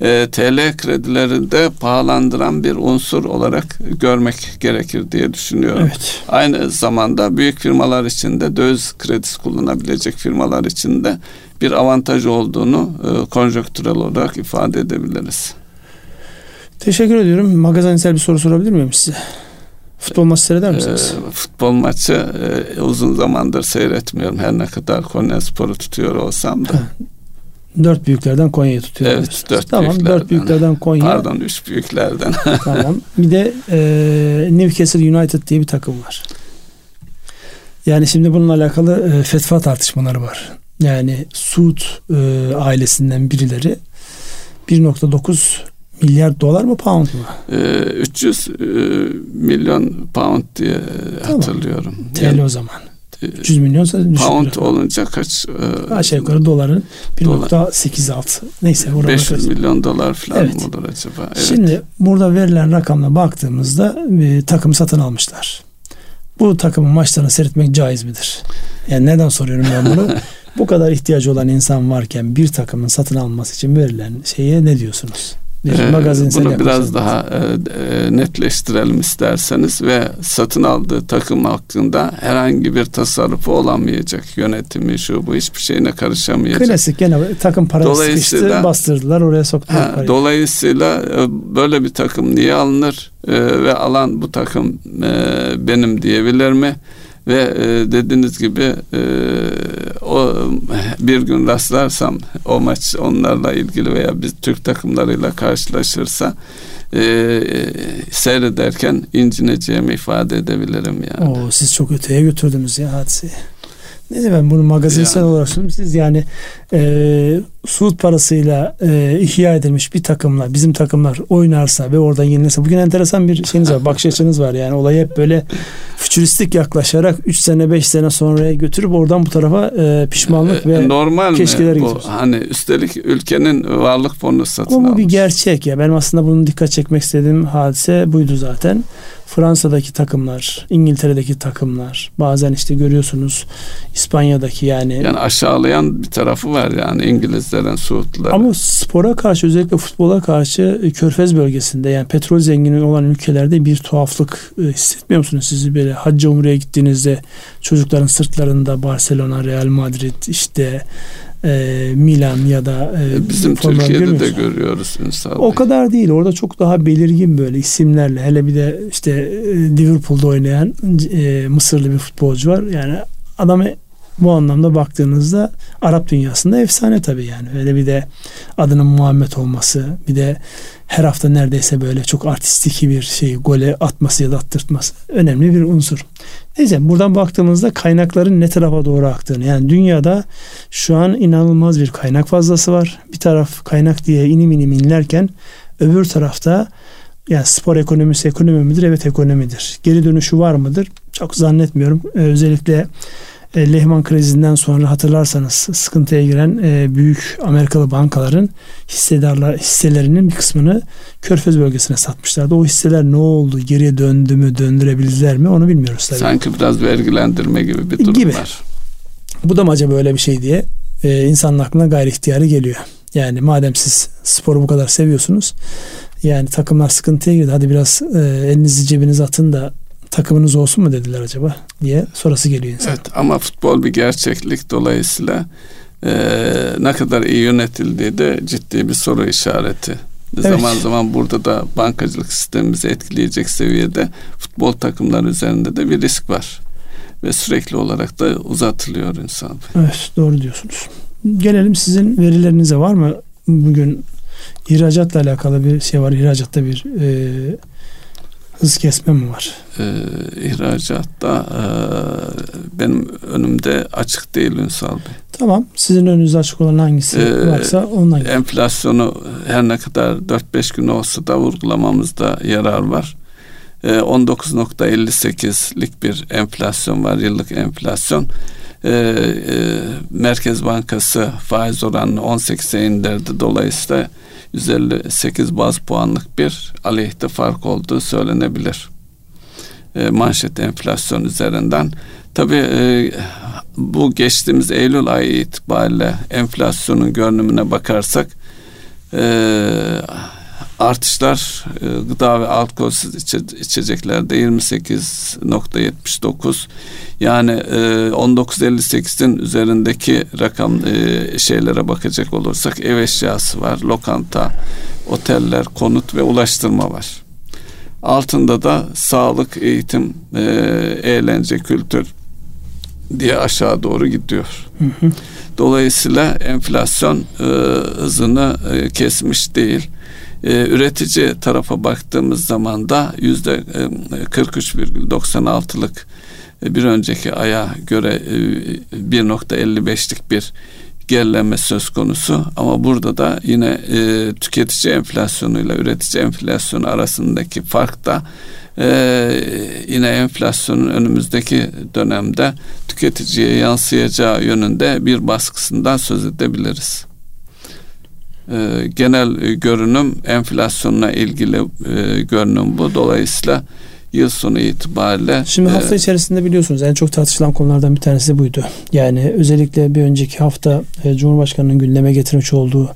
e, TL kredileri de pahalandıran bir unsur olarak görmek gerekir diye düşünüyorum. Evet. Aynı zamanda büyük firmalar için de döviz kredisi kullanabilecek firmalar için de bir avantaj olduğunu e, konjonktürel olarak ifade edebiliriz. Teşekkür ediyorum. Magazinsel bir soru sorabilir miyim size? Futbol maçı seyreder misiniz? E, futbol maçı e, uzun zamandır seyretmiyorum. Her ne kadar Konya Spor'u tutuyor olsam da. Dört büyüklerden Konya'yı tutuyor. Evet dört tamam, büyüklerden. Dört büyüklerden Konya. Pardon üç büyüklerden. *laughs* tamam. Bir de e, Newcastle United diye bir takım var. Yani şimdi bununla alakalı e, fetva tartışmaları var. Yani Suud e, ailesinden birileri 1.9 milyar dolar mı pound mu? E, 300 e, milyon pound diye tamam. hatırlıyorum. TL yani, o zaman. 300 milyonsa pound olunca kaç? E, Aşağı yukarı doların 1.86 neyse. 500 milyon dolar falan evet. mı olur acaba? Evet. Şimdi burada verilen rakamla baktığımızda e, takım satın almışlar. Bu takımın maçlarını seyretmek caiz midir? Yani neden soruyorum ben bunu? *laughs* Bu kadar ihtiyacı olan insan varken bir takımın satın alması için verilen şeye ne diyorsunuz? Bir ee, magazinsel bunu biraz daha e, e, netleştirelim isterseniz ve satın aldığı takım hakkında herhangi bir tasarrufu olamayacak. Yönetimi şu bu hiçbir şeyine karışamayacak. Klasik gene takım parası sıkıştı bastırdılar oraya soktular ha, parayı. Dolayısıyla e, böyle bir takım niye alınır e, ve alan bu takım e, benim diyebilir mi? Ve e, dediğiniz gibi e, o bir gün rastlarsam o maç onlarla ilgili veya biz Türk takımlarıyla karşılaşırsa e, seyrederken incineceğimi ifade edebilirim yani. Oo, siz çok öteye götürdünüz ya hadiseyi. Neyse ben bunu magazinsel yani. olarak söyleyeyim. Siz yani e, Suud parasıyla e, ihya edilmiş bir takımla bizim takımlar oynarsa ve oradan yenilirse bugün enteresan bir şeyiniz var. bakış açınız var. Yani olayı hep böyle fütüristik yaklaşarak 3 sene 5 sene sonraya götürüp oradan bu tarafa e, pişmanlık e, ve normal keşkeler mi? Bu, hani üstelik ülkenin varlık fonu satın Ama bu bir gerçek ya. Benim aslında bunun dikkat çekmek istediğim hadise buydu zaten. Fransa'daki takımlar, İngiltere'deki takımlar, bazen işte görüyorsunuz İspanya'daki yani. Yani aşağılayan bir tarafı var yani İngilizlerin, Suudluların. Ama spora karşı özellikle futbola karşı e, Körfez bölgesinde yani petrol zengini olan ülkelerde bir tuhaflık e, hissetmiyor musunuz? Sizi böyle hacca umreye gittiğinizde çocukların sırtlarında Barcelona, Real Madrid işte e, Milan ya da e, bizim Türkiye'de de görüyoruz Ünsal O kadar değil. Orada çok daha belirgin böyle isimlerle hele bir de işte e, Liverpool'da oynayan e, Mısırlı bir futbolcu var. Yani adamı bu anlamda baktığınızda Arap dünyasında efsane tabii yani. Öyle bir de adının Muhammed olması, bir de her hafta neredeyse böyle çok artistik bir şey gole atması ya da attırtması önemli bir unsur. Neyse buradan baktığımızda kaynakların ne tarafa doğru aktığını yani dünyada şu an inanılmaz bir kaynak fazlası var. Bir taraf kaynak diye inim inim inlerken öbür tarafta yani spor ekonomisi ekonomi midir? Evet ekonomidir. Geri dönüşü var mıdır? Çok zannetmiyorum. Ee, özellikle e, Lehman krizinden sonra hatırlarsanız sıkıntıya giren e, büyük Amerikalı bankaların hissedarlar hisselerinin bir kısmını Körfez bölgesine satmışlardı. O hisseler ne oldu? Geriye döndü mü? Döndürebildiler mi? Onu bilmiyoruz tabii. Sanki biraz vergilendirme gibi bir durum gibi. var. Bu da mı acaba öyle bir şey diye e, insanın aklına gayri ihtiyarı geliyor. Yani madem siz sporu bu kadar seviyorsunuz yani takımlar sıkıntıya girdi hadi biraz e, elinizi cebinize atın da takımınız olsun mu dediler acaba diye sonrası geliyor insan. Evet ama futbol bir gerçeklik dolayısıyla e, ne kadar iyi yönetildiği de ciddi bir soru işareti. Evet. Zaman zaman burada da bankacılık sistemimizi etkileyecek seviyede futbol takımları üzerinde de bir risk var. Ve sürekli olarak da uzatılıyor insan. Evet doğru diyorsunuz. Gelelim sizin verilerinize var mı? Bugün ihracatla alakalı bir şey var. İhracatta bir e, hız kesme mi var? Ee, ihracatta e, benim önümde açık değil Ünsal Bey. Tamam. Sizin önünüzde açık olan hangisi ee, varsa ondan gidelim. Enflasyonu her ne kadar 4-5 gün olsa da vurgulamamızda yarar var. Ee, 19.58'lik bir enflasyon var. Yıllık enflasyon. Ee, e, Merkez Bankası faiz oranını 18'e indirdi. Dolayısıyla 158 baz puanlık bir aleyhte fark olduğu söylenebilir. E, manşet enflasyon üzerinden. Tabi e, bu geçtiğimiz Eylül ayı itibariyle enflasyonun görünümüne bakarsak e, artışlar e, gıda ve alkolsüz içe, içeceklerde 28.79 yani e, 19.58'in üzerindeki rakam e, şeylere bakacak olursak ev eşyası var, lokanta, oteller, konut ve ulaştırma var. Altında da sağlık, eğitim, e, eğlence, kültür diye aşağı doğru gidiyor. Hı hı. Dolayısıyla enflasyon e, hızını e, kesmiş değil e, üretici tarafa baktığımız zaman da yüzde 43,96'lık e, e, bir önceki aya göre e, 1.55'lik bir gerileme söz konusu. Ama burada da yine e, tüketici enflasyonuyla üretici enflasyonu arasındaki fark da e, yine enflasyonun önümüzdeki dönemde tüketiciye yansıyacağı yönünde bir baskısından söz edebiliriz e, genel görünüm enflasyonla ilgili e, görünüm bu. Dolayısıyla yıl sonu itibariyle Şimdi e, hafta e, içerisinde biliyorsunuz en çok tartışılan konulardan bir tanesi buydu. Yani özellikle bir önceki hafta e, Cumhurbaşkanı'nın gündeme getirmiş olduğu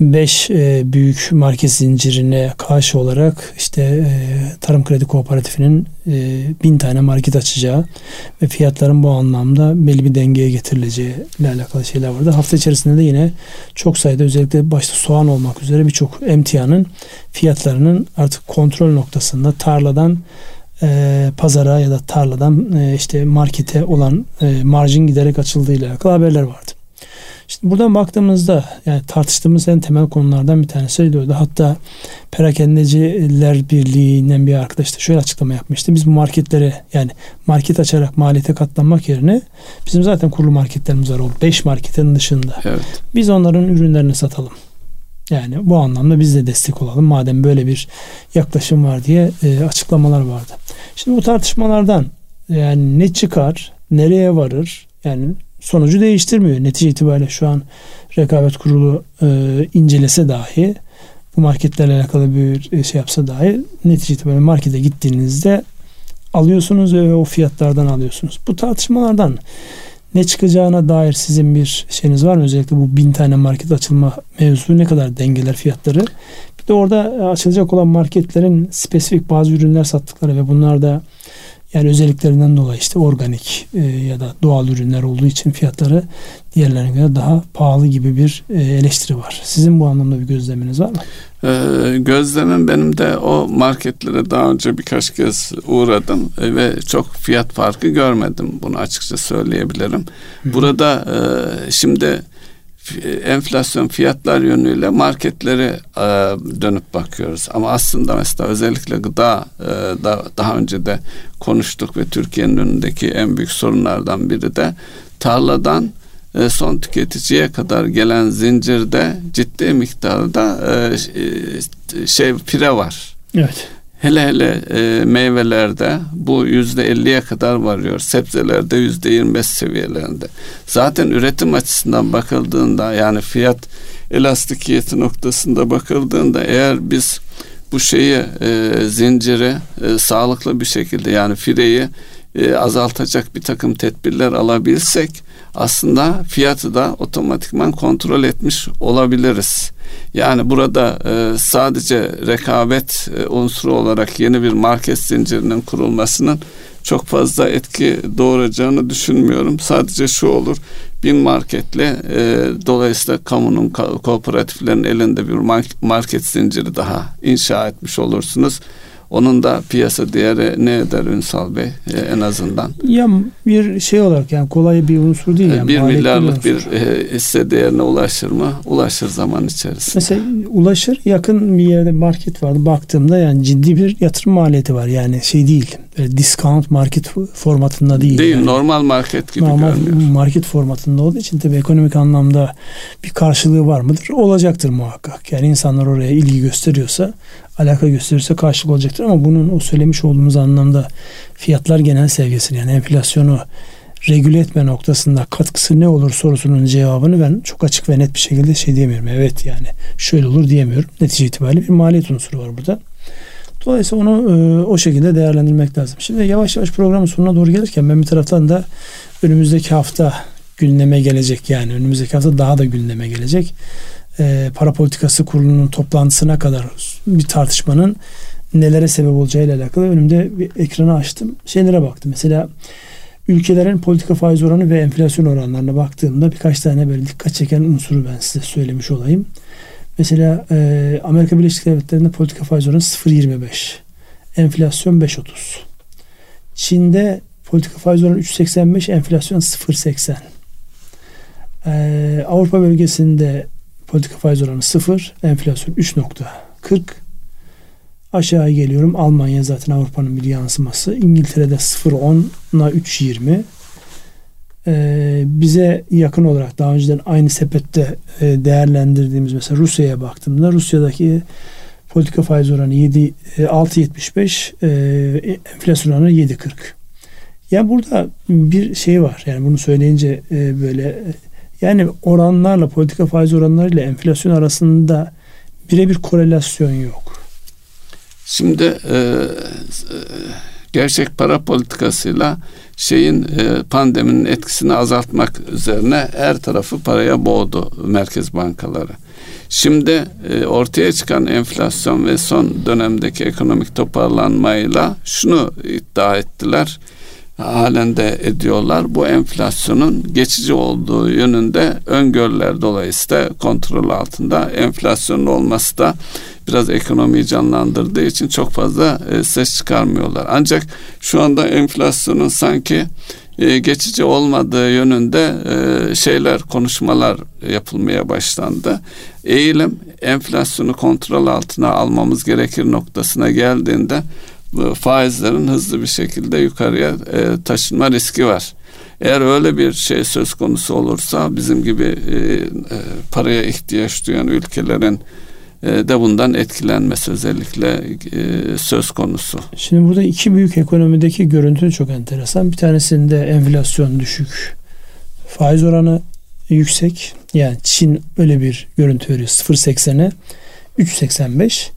5 e, büyük market zincirine karşı olarak işte e, Tarım Kredi Kooperatifinin e, bin tane market açacağı ve fiyatların bu anlamda belli bir dengeye getirileceği ile alakalı şeyler vardı. Hafta içerisinde de yine çok sayıda özellikle başta soğan olmak üzere birçok emtianın fiyatlarının artık kontrol noktasında tarladan e, pazara ya da tarladan e, işte markete olan e, marjin giderek açıldığı ile alakalı haberler vardı. Şimdi buradan baktığımızda yani tartıştığımız en temel konulardan bir tanesi oydu. Hatta Perakendeciler Birliği'nden bir arkadaş da şöyle açıklama yapmıştı. Biz bu marketlere yani market açarak maliyete katlanmak yerine bizim zaten kurulu marketlerimiz var o 5 marketin dışında. Evet. Biz onların ürünlerini satalım. Yani bu anlamda biz de destek olalım madem böyle bir yaklaşım var diye e, açıklamalar vardı. Şimdi bu tartışmalardan yani ne çıkar, nereye varır? Yani sonucu değiştirmiyor. Netice itibariyle şu an rekabet kurulu e, incelese dahi bu marketlerle alakalı bir e, şey yapsa dahi netice itibariyle markete gittiğinizde alıyorsunuz ve o fiyatlardan alıyorsunuz. Bu tartışmalardan ne çıkacağına dair sizin bir şeyiniz var mı? Özellikle bu bin tane market açılma mevzu ne kadar dengeler fiyatları? Bir de orada açılacak olan marketlerin spesifik bazı ürünler sattıkları ve bunlar da Yani özelliklerinden dolayı işte organik e, ya da doğal ürünler olduğu için fiyatları diğerlerine göre daha pahalı gibi bir e, eleştiri var. Sizin bu anlamda bir gözleminiz var mı? Ee, gözlemim benim de o marketlere daha önce birkaç kez uğradım e, ve çok fiyat farkı görmedim. Bunu açıkça söyleyebilirim. Burada e, şimdi enflasyon fiyatlar yönüyle marketlere e, dönüp bakıyoruz. Ama aslında mesela özellikle gıda e, da, daha önce de konuştuk ve Türkiye'nin önündeki en büyük sorunlardan biri de tarladan e, son tüketiciye kadar gelen zincirde ciddi miktarda e, e, şey pire var. Evet. Hele hele e, meyvelerde bu yüzde elliye kadar varıyor. Sebzelerde yüzde yirmi beş seviyelerinde. Zaten üretim açısından bakıldığında yani fiyat elastikiyeti noktasında bakıldığında eğer biz bu şeyi e, zinciri e, sağlıklı bir şekilde yani fireyi e, azaltacak bir takım tedbirler alabilsek aslında fiyatı da otomatikman kontrol etmiş olabiliriz. Yani burada e, sadece rekabet e, unsuru olarak yeni bir market zincirinin kurulmasının çok fazla etki doğuracağını düşünmüyorum. Sadece şu olur. Bin marketle e, dolayısıyla kamunun ko- kooperatiflerin elinde bir market zinciri daha inşa etmiş olursunuz. Onun da piyasa değeri ne eder Ünsal Bey e, en azından? Ya bir şey olarak yani kolay bir unsur değil. Yani, bir milyarlık bir, bir e, hisse değerine ulaşır mı? Ulaşır zaman içerisinde. Mesela ulaşır yakın bir yerde market vardı baktığımda yani ciddi bir yatırım maliyeti var yani şey değil. Böyle discount market formatında değil. Değil yani. normal market gibi normal görünüyor. market formatında olduğu için tabii ekonomik anlamda bir karşılığı var mıdır? Olacaktır muhakkak. Yani insanlar oraya ilgi gösteriyorsa alaka gösterirse karşılık olacaktır ama bunun o söylemiş olduğumuz anlamda fiyatlar genel seviyesini yani enflasyonu regüle etme noktasında katkısı ne olur sorusunun cevabını ben çok açık ve net bir şekilde şey diyemiyorum. Evet yani şöyle olur diyemiyorum. Netice itibariyle bir maliyet unsuru var burada. Dolayısıyla onu e, o şekilde değerlendirmek lazım. Şimdi yavaş yavaş programın sonuna doğru gelirken ben bir taraftan da önümüzdeki hafta gündeme gelecek yani önümüzdeki hafta daha da gündeme gelecek e, para politikası kurulunun toplantısına kadar bir tartışmanın nelere sebep olacağıyla alakalı önümde bir ekranı açtım. Şeylere baktım. Mesela ülkelerin politika faiz oranı ve enflasyon oranlarına baktığımda birkaç tane böyle dikkat çeken unsuru ben size söylemiş olayım. Mesela e, Amerika Birleşik Devletleri'nde politika faiz oranı 0.25. Enflasyon 5.30. Çin'de politika faiz oranı 3.85, enflasyon 0.80. Ee, Avrupa bölgesinde Politika faiz oranı 0, enflasyon 3.40. Aşağı geliyorum. Almanya zaten Avrupa'nın bir yansıması. İngiltere'de 0.10'la 3.20. Ee, bize yakın olarak daha önceden aynı sepette e, değerlendirdiğimiz mesela Rusya'ya baktığımda Rusya'daki politika faiz oranı 7 6.75 e, e, enflasyon oranı 7.40. Ya burada bir şey var. Yani bunu söyleyince e, böyle yani oranlarla politika faiz oranlarıyla enflasyon arasında birebir korelasyon yok. Şimdi e, e, gerçek para politikasıyla şeyin e, pandeminin etkisini azaltmak üzerine her tarafı paraya boğdu merkez bankaları. Şimdi e, ortaya çıkan enflasyon ve son dönemdeki ekonomik toparlanmayla şunu iddia ettiler halen de ediyorlar. Bu enflasyonun geçici olduğu yönünde öngörüler dolayısıyla kontrol altında. Enflasyonun olması da biraz ekonomiyi canlandırdığı için çok fazla e, ses çıkarmıyorlar. Ancak şu anda enflasyonun sanki e, geçici olmadığı yönünde e, şeyler, konuşmalar yapılmaya başlandı. Eğilim enflasyonu kontrol altına almamız gerekir noktasına geldiğinde faizlerin hızlı bir şekilde yukarıya e, taşınma riski var. Eğer öyle bir şey söz konusu olursa bizim gibi e, e, paraya ihtiyaç duyan ülkelerin de bundan etkilenmesi özellikle e, söz konusu. Şimdi burada iki büyük ekonomideki görüntü çok enteresan. Bir tanesinde enflasyon düşük, faiz oranı yüksek. Yani Çin öyle bir görüntü veriyor. 0.80'e 3.85.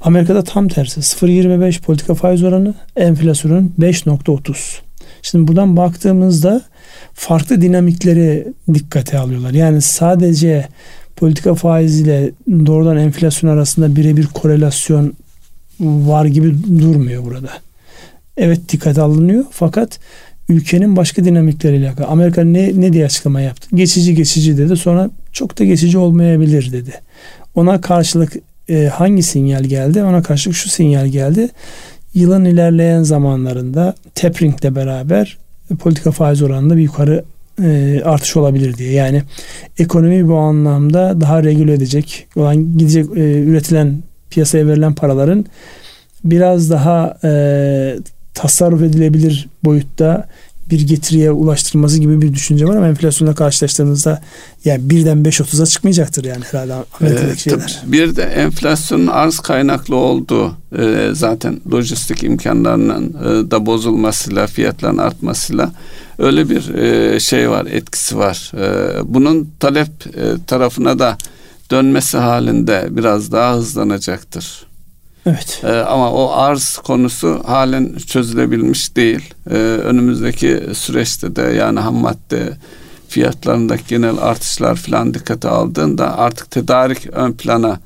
Amerika'da tam tersi 0.25 politika faiz oranı enflasyonun 5.30. Şimdi buradan baktığımızda farklı dinamikleri dikkate alıyorlar. Yani sadece politika faiz ile doğrudan enflasyon arasında birebir korelasyon var gibi durmuyor burada. evet dikkat alınıyor fakat ülkenin başka dinamikleriyle alakalı. Amerika ne, ne diye açıklama yaptı? Geçici geçici dedi. Sonra çok da geçici olmayabilir dedi. Ona karşılık e, hangi sinyal geldi? Ona karşılık şu sinyal geldi. Yılın ilerleyen zamanlarında tapering beraber politika faiz oranında bir yukarı e, artış olabilir diye. Yani ekonomi bu anlamda daha regüle edecek olan gidecek e, üretilen piyasaya verilen paraların biraz daha e, tasarruf edilebilir boyutta bir getiriye ulaştırması gibi bir düşünce var ama enflasyonla karşılaştığımızda yani birden 5.30'a çıkmayacaktır yani herhalde Amerika'daki ee, şeyler. Bir de enflasyonun arz kaynaklı olduğu e, zaten lojistik imkanlarının e, da bozulmasıyla fiyatların artmasıyla öyle bir e, şey var etkisi var. E, bunun talep e, tarafına da dönmesi halinde biraz daha hızlanacaktır. Evet. Ee, ama o arz konusu halen çözülebilmiş değil. Ee, önümüzdeki süreçte de yani ham madde fiyatlarındaki genel artışlar falan dikkate aldığında artık tedarik ön plana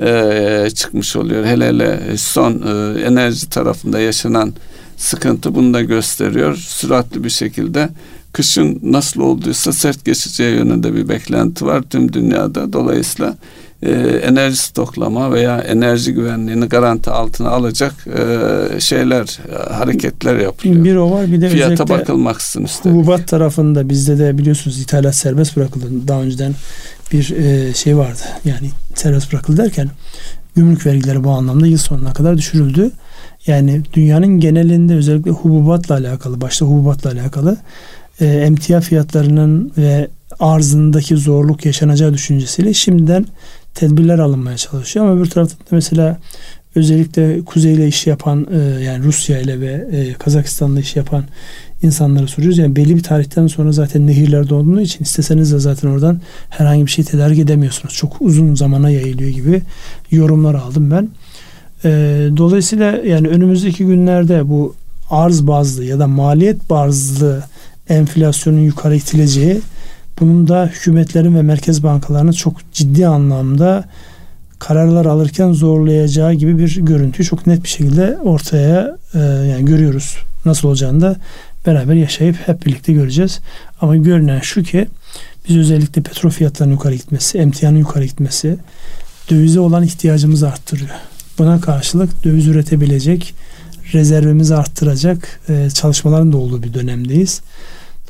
e, çıkmış oluyor. Hele hele son e, enerji tarafında yaşanan sıkıntı bunu da gösteriyor. Süratli bir şekilde kışın nasıl olduysa sert geçeceği yönünde bir beklenti var tüm dünyada. Dolayısıyla e, enerji stoklama veya enerji güvenliğini garanti altına alacak e, şeyler, e, hareketler yapılıyor. Bir o var bir de Fiyata bakılmaksızın üstelik. Hububat tarafında bizde de biliyorsunuz ithalat serbest bırakıldı. Daha önceden bir e, şey vardı. Yani serbest bırakıldı derken gümrük vergileri bu anlamda yıl sonuna kadar düşürüldü. Yani dünyanın genelinde özellikle hububatla alakalı, başta hububatla alakalı e, emtia fiyatlarının ve arzındaki zorluk yaşanacağı düşüncesiyle şimdiden tedbirler alınmaya çalışıyor. Ama öbür tarafta mesela özellikle kuzeyle iş yapan e, yani Rusya ile ve e, Kazakistan'la iş yapan insanlara soruyoruz. Yani belli bir tarihten sonra zaten nehirler dolduğu için isteseniz de zaten oradan herhangi bir şey tedarik edemiyorsunuz. Çok uzun zamana yayılıyor gibi yorumlar aldım ben. E, dolayısıyla yani önümüzdeki günlerde bu arz bazlı ya da maliyet bazlı enflasyonun yukarı itileceği bunun da hükümetlerin ve merkez bankalarının çok ciddi anlamda kararlar alırken zorlayacağı gibi bir görüntüyü çok net bir şekilde ortaya e, yani görüyoruz. Nasıl olacağını da beraber yaşayıp hep birlikte göreceğiz. Ama görünen şu ki biz özellikle petrol fiyatlarının yukarı gitmesi, emtianın yukarı gitmesi dövize olan ihtiyacımızı arttırıyor. Buna karşılık döviz üretebilecek, rezervimizi arttıracak e, çalışmaların da olduğu bir dönemdeyiz.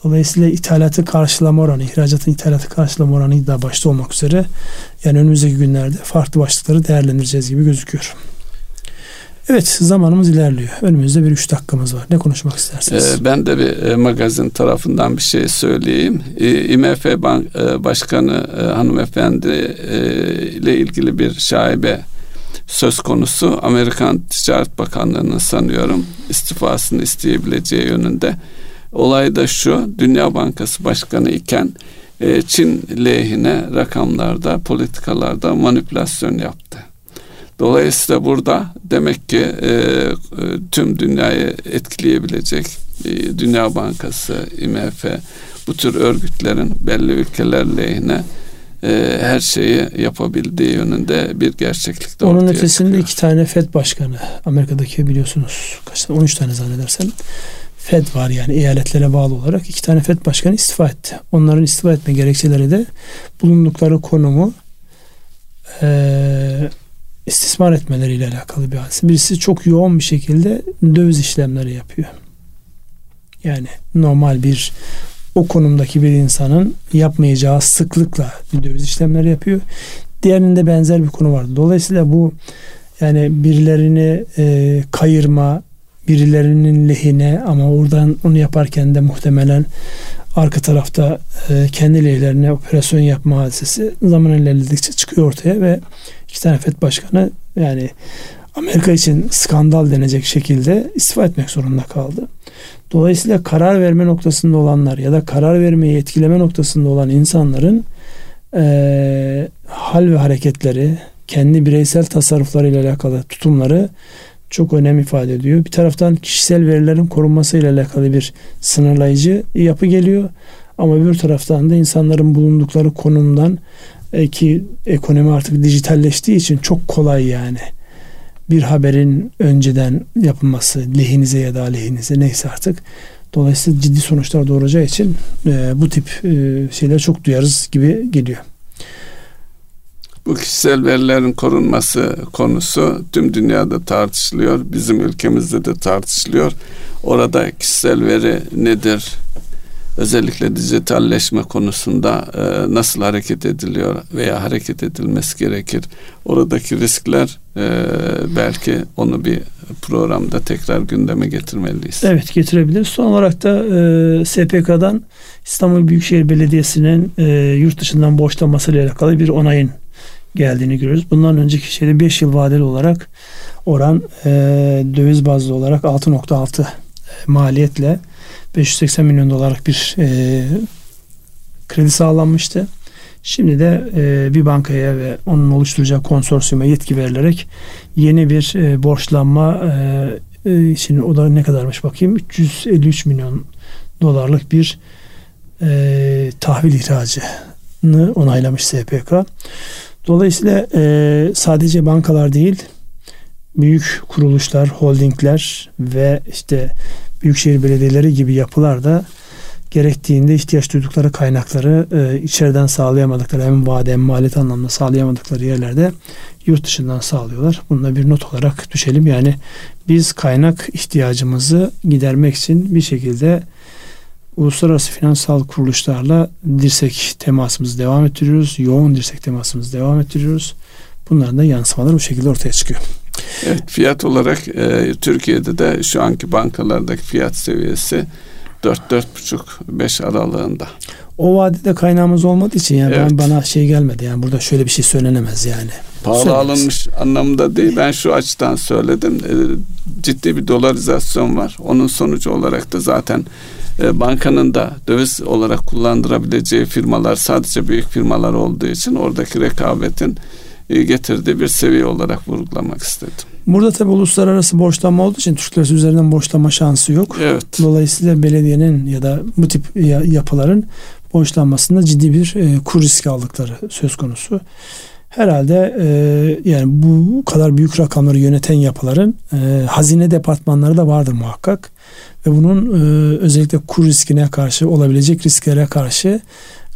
Dolayısıyla ithalatı karşılama oranı, ihracatın ithalatı karşılama oranı da başta olmak üzere yani önümüzdeki günlerde farklı başlıkları değerlendireceğiz gibi gözüküyor. Evet zamanımız ilerliyor. Önümüzde bir üç dakikamız var. Ne konuşmak istersiniz? Ee, ben de bir e, magazin tarafından bir şey söyleyeyim. E, IMF Bank, e, Başkanı e, hanımefendi e, ile ilgili bir şaibe söz konusu. Amerikan Ticaret Bakanlığı'nın sanıyorum istifasını isteyebileceği yönünde. Olay da şu, Dünya Bankası Başkanı iken e, Çin lehine rakamlarda, politikalarda manipülasyon yaptı. Dolayısıyla burada demek ki e, e, tüm dünyayı etkileyebilecek e, Dünya Bankası, IMF bu tür örgütlerin belli ülkeler lehine e, her şeyi yapabildiği yönünde bir gerçeklik de Onun ötesinde çıkıyor. iki tane FED başkanı Amerika'daki biliyorsunuz kaç tane 13 tane zannedersem FED var yani eyaletlere bağlı olarak iki tane FED başkanı istifa etti. Onların istifa etme gerekçeleri de bulundukları konumu e, istismar etmeleriyle alakalı bir hadise. Birisi çok yoğun bir şekilde döviz işlemleri yapıyor. Yani normal bir o konumdaki bir insanın yapmayacağı sıklıkla döviz işlemleri yapıyor. Diğerinde benzer bir konu vardı. Dolayısıyla bu yani birilerini e, kayırma, birilerinin lehine ama oradan onu yaparken de muhtemelen arka tarafta e, kendi lehlerine operasyon yapma hadisesi zaman ilerledikçe çıkıyor ortaya ve iki tane FED başkanı yani Amerika için skandal denecek şekilde istifa etmek zorunda kaldı. Dolayısıyla karar verme noktasında olanlar ya da karar vermeyi etkileme noktasında olan insanların e, hal ve hareketleri, kendi bireysel tasarruflarıyla alakalı tutumları çok önem ifade ediyor. Bir taraftan kişisel verilerin korunmasıyla alakalı bir sınırlayıcı yapı geliyor. Ama bir taraftan da insanların bulundukları konumdan e, ki ekonomi artık dijitalleştiği için çok kolay yani bir haberin önceden yapılması lehinize ya da aleyhinize neyse artık dolayısıyla ciddi sonuçlar doğuracağı için e, bu tip e, şeyler çok duyarız gibi geliyor. Bu kişisel verilerin korunması konusu tüm dünyada tartışılıyor. Bizim ülkemizde de tartışılıyor. Orada kişisel veri nedir? Özellikle dijitalleşme konusunda e, nasıl hareket ediliyor veya hareket edilmesi gerekir? Oradaki riskler e, belki onu bir programda tekrar gündeme getirmeliyiz. Evet getirebiliriz. Son olarak da e, SPK'dan İstanbul Büyükşehir Belediyesi'nin e, yurt dışından borçlanmasıyla alakalı bir onayın geldiğini görüyoruz. Bundan önceki şeyde 5 yıl vadeli olarak oran e, döviz bazlı olarak 6.6 e, maliyetle 580 milyon dolarlık bir e, kredi sağlanmıştı. Şimdi de e, bir bankaya ve onun oluşturacağı konsorsiyuma yetki verilerek yeni bir e, borçlanma e, e, şimdi o da ne kadarmış bakayım 353 milyon dolarlık bir e, tahvil ihracını onaylamış SPK. Dolayısıyla e, sadece bankalar değil büyük kuruluşlar, holdingler ve işte büyükşehir belediyeleri gibi yapılar da gerektiğinde ihtiyaç duydukları kaynakları e, içeriden sağlayamadıkları hem vade hem maliyet anlamda sağlayamadıkları yerlerde yurt dışından sağlıyorlar. Bununla bir not olarak düşelim. Yani biz kaynak ihtiyacımızı gidermek için bir şekilde uluslararası finansal kuruluşlarla dirsek temasımızı devam ettiriyoruz. Yoğun dirsek temasımızı devam ettiriyoruz. Bunların da yansımaları bu şekilde ortaya çıkıyor. Evet, fiyat olarak e, Türkiye'de de şu anki bankalardaki fiyat seviyesi 4-4,5-5 aralığında. O vadede kaynağımız olmadığı için yani evet. ben bana şey gelmedi yani burada şöyle bir şey söylenemez yani. Pahalı Söylemez. alınmış anlamında değil ben şu açıdan söyledim e, ciddi bir dolarizasyon var onun sonucu olarak da zaten e, bankanın da döviz olarak kullandırabileceği firmalar sadece büyük firmalar olduğu için oradaki rekabetin e, getirdiği bir seviye olarak vurgulamak istedim. Burada tabi uluslararası borçlanma olduğu için Türk lirası üzerinden borçlanma şansı yok. Evet. Dolayısıyla belediyenin ya da bu tip yapıların borçlanmasında ciddi bir e, kur riski aldıkları söz konusu. Herhalde e, yani bu kadar büyük rakamları yöneten yapıların e, hazine departmanları da vardır muhakkak. Ve bunun e, özellikle kur riskine karşı olabilecek risklere karşı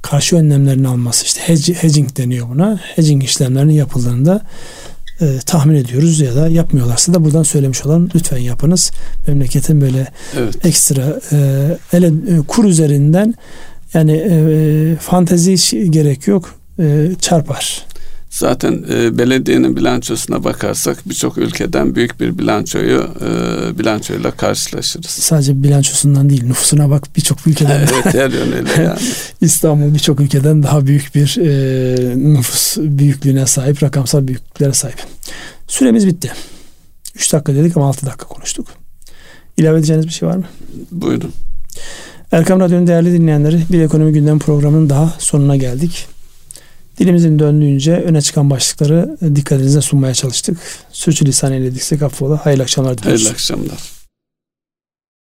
karşı önlemlerini alması işte hedging deniyor buna. Hedging işlemlerinin yapıldığında e, tahmin ediyoruz ya da yapmıyorlarsa da buradan söylemiş olan lütfen yapınız. Memleketin böyle evet. ekstra e, ele e, kur üzerinden yani e, fantezi gerek yok e, çarpar. Zaten e, belediyenin bilançosuna bakarsak birçok ülkeden büyük bir bilançoyu e, bilançoyla karşılaşırız. Sadece bilançosundan değil nüfusuna bak birçok ülkeden. evet her yönüyle *laughs* yani. İstanbul birçok ülkeden daha büyük bir e, nüfus büyüklüğüne sahip, rakamsal büyüklüklere sahip. Süremiz bitti. 3 dakika dedik ama 6 dakika konuştuk. İlave edeceğiniz bir şey var mı? Buyurun. Erkam Radyo'nun değerli dinleyenleri bir ekonomi gündem programının daha sonuna geldik. Dilimizin döndüğünce öne çıkan başlıkları dikkatinize sunmaya çalıştık. Sürçülisan eylediksek affola. Hayırlı akşamlar diliyoruz. Hayırlı akşamlar.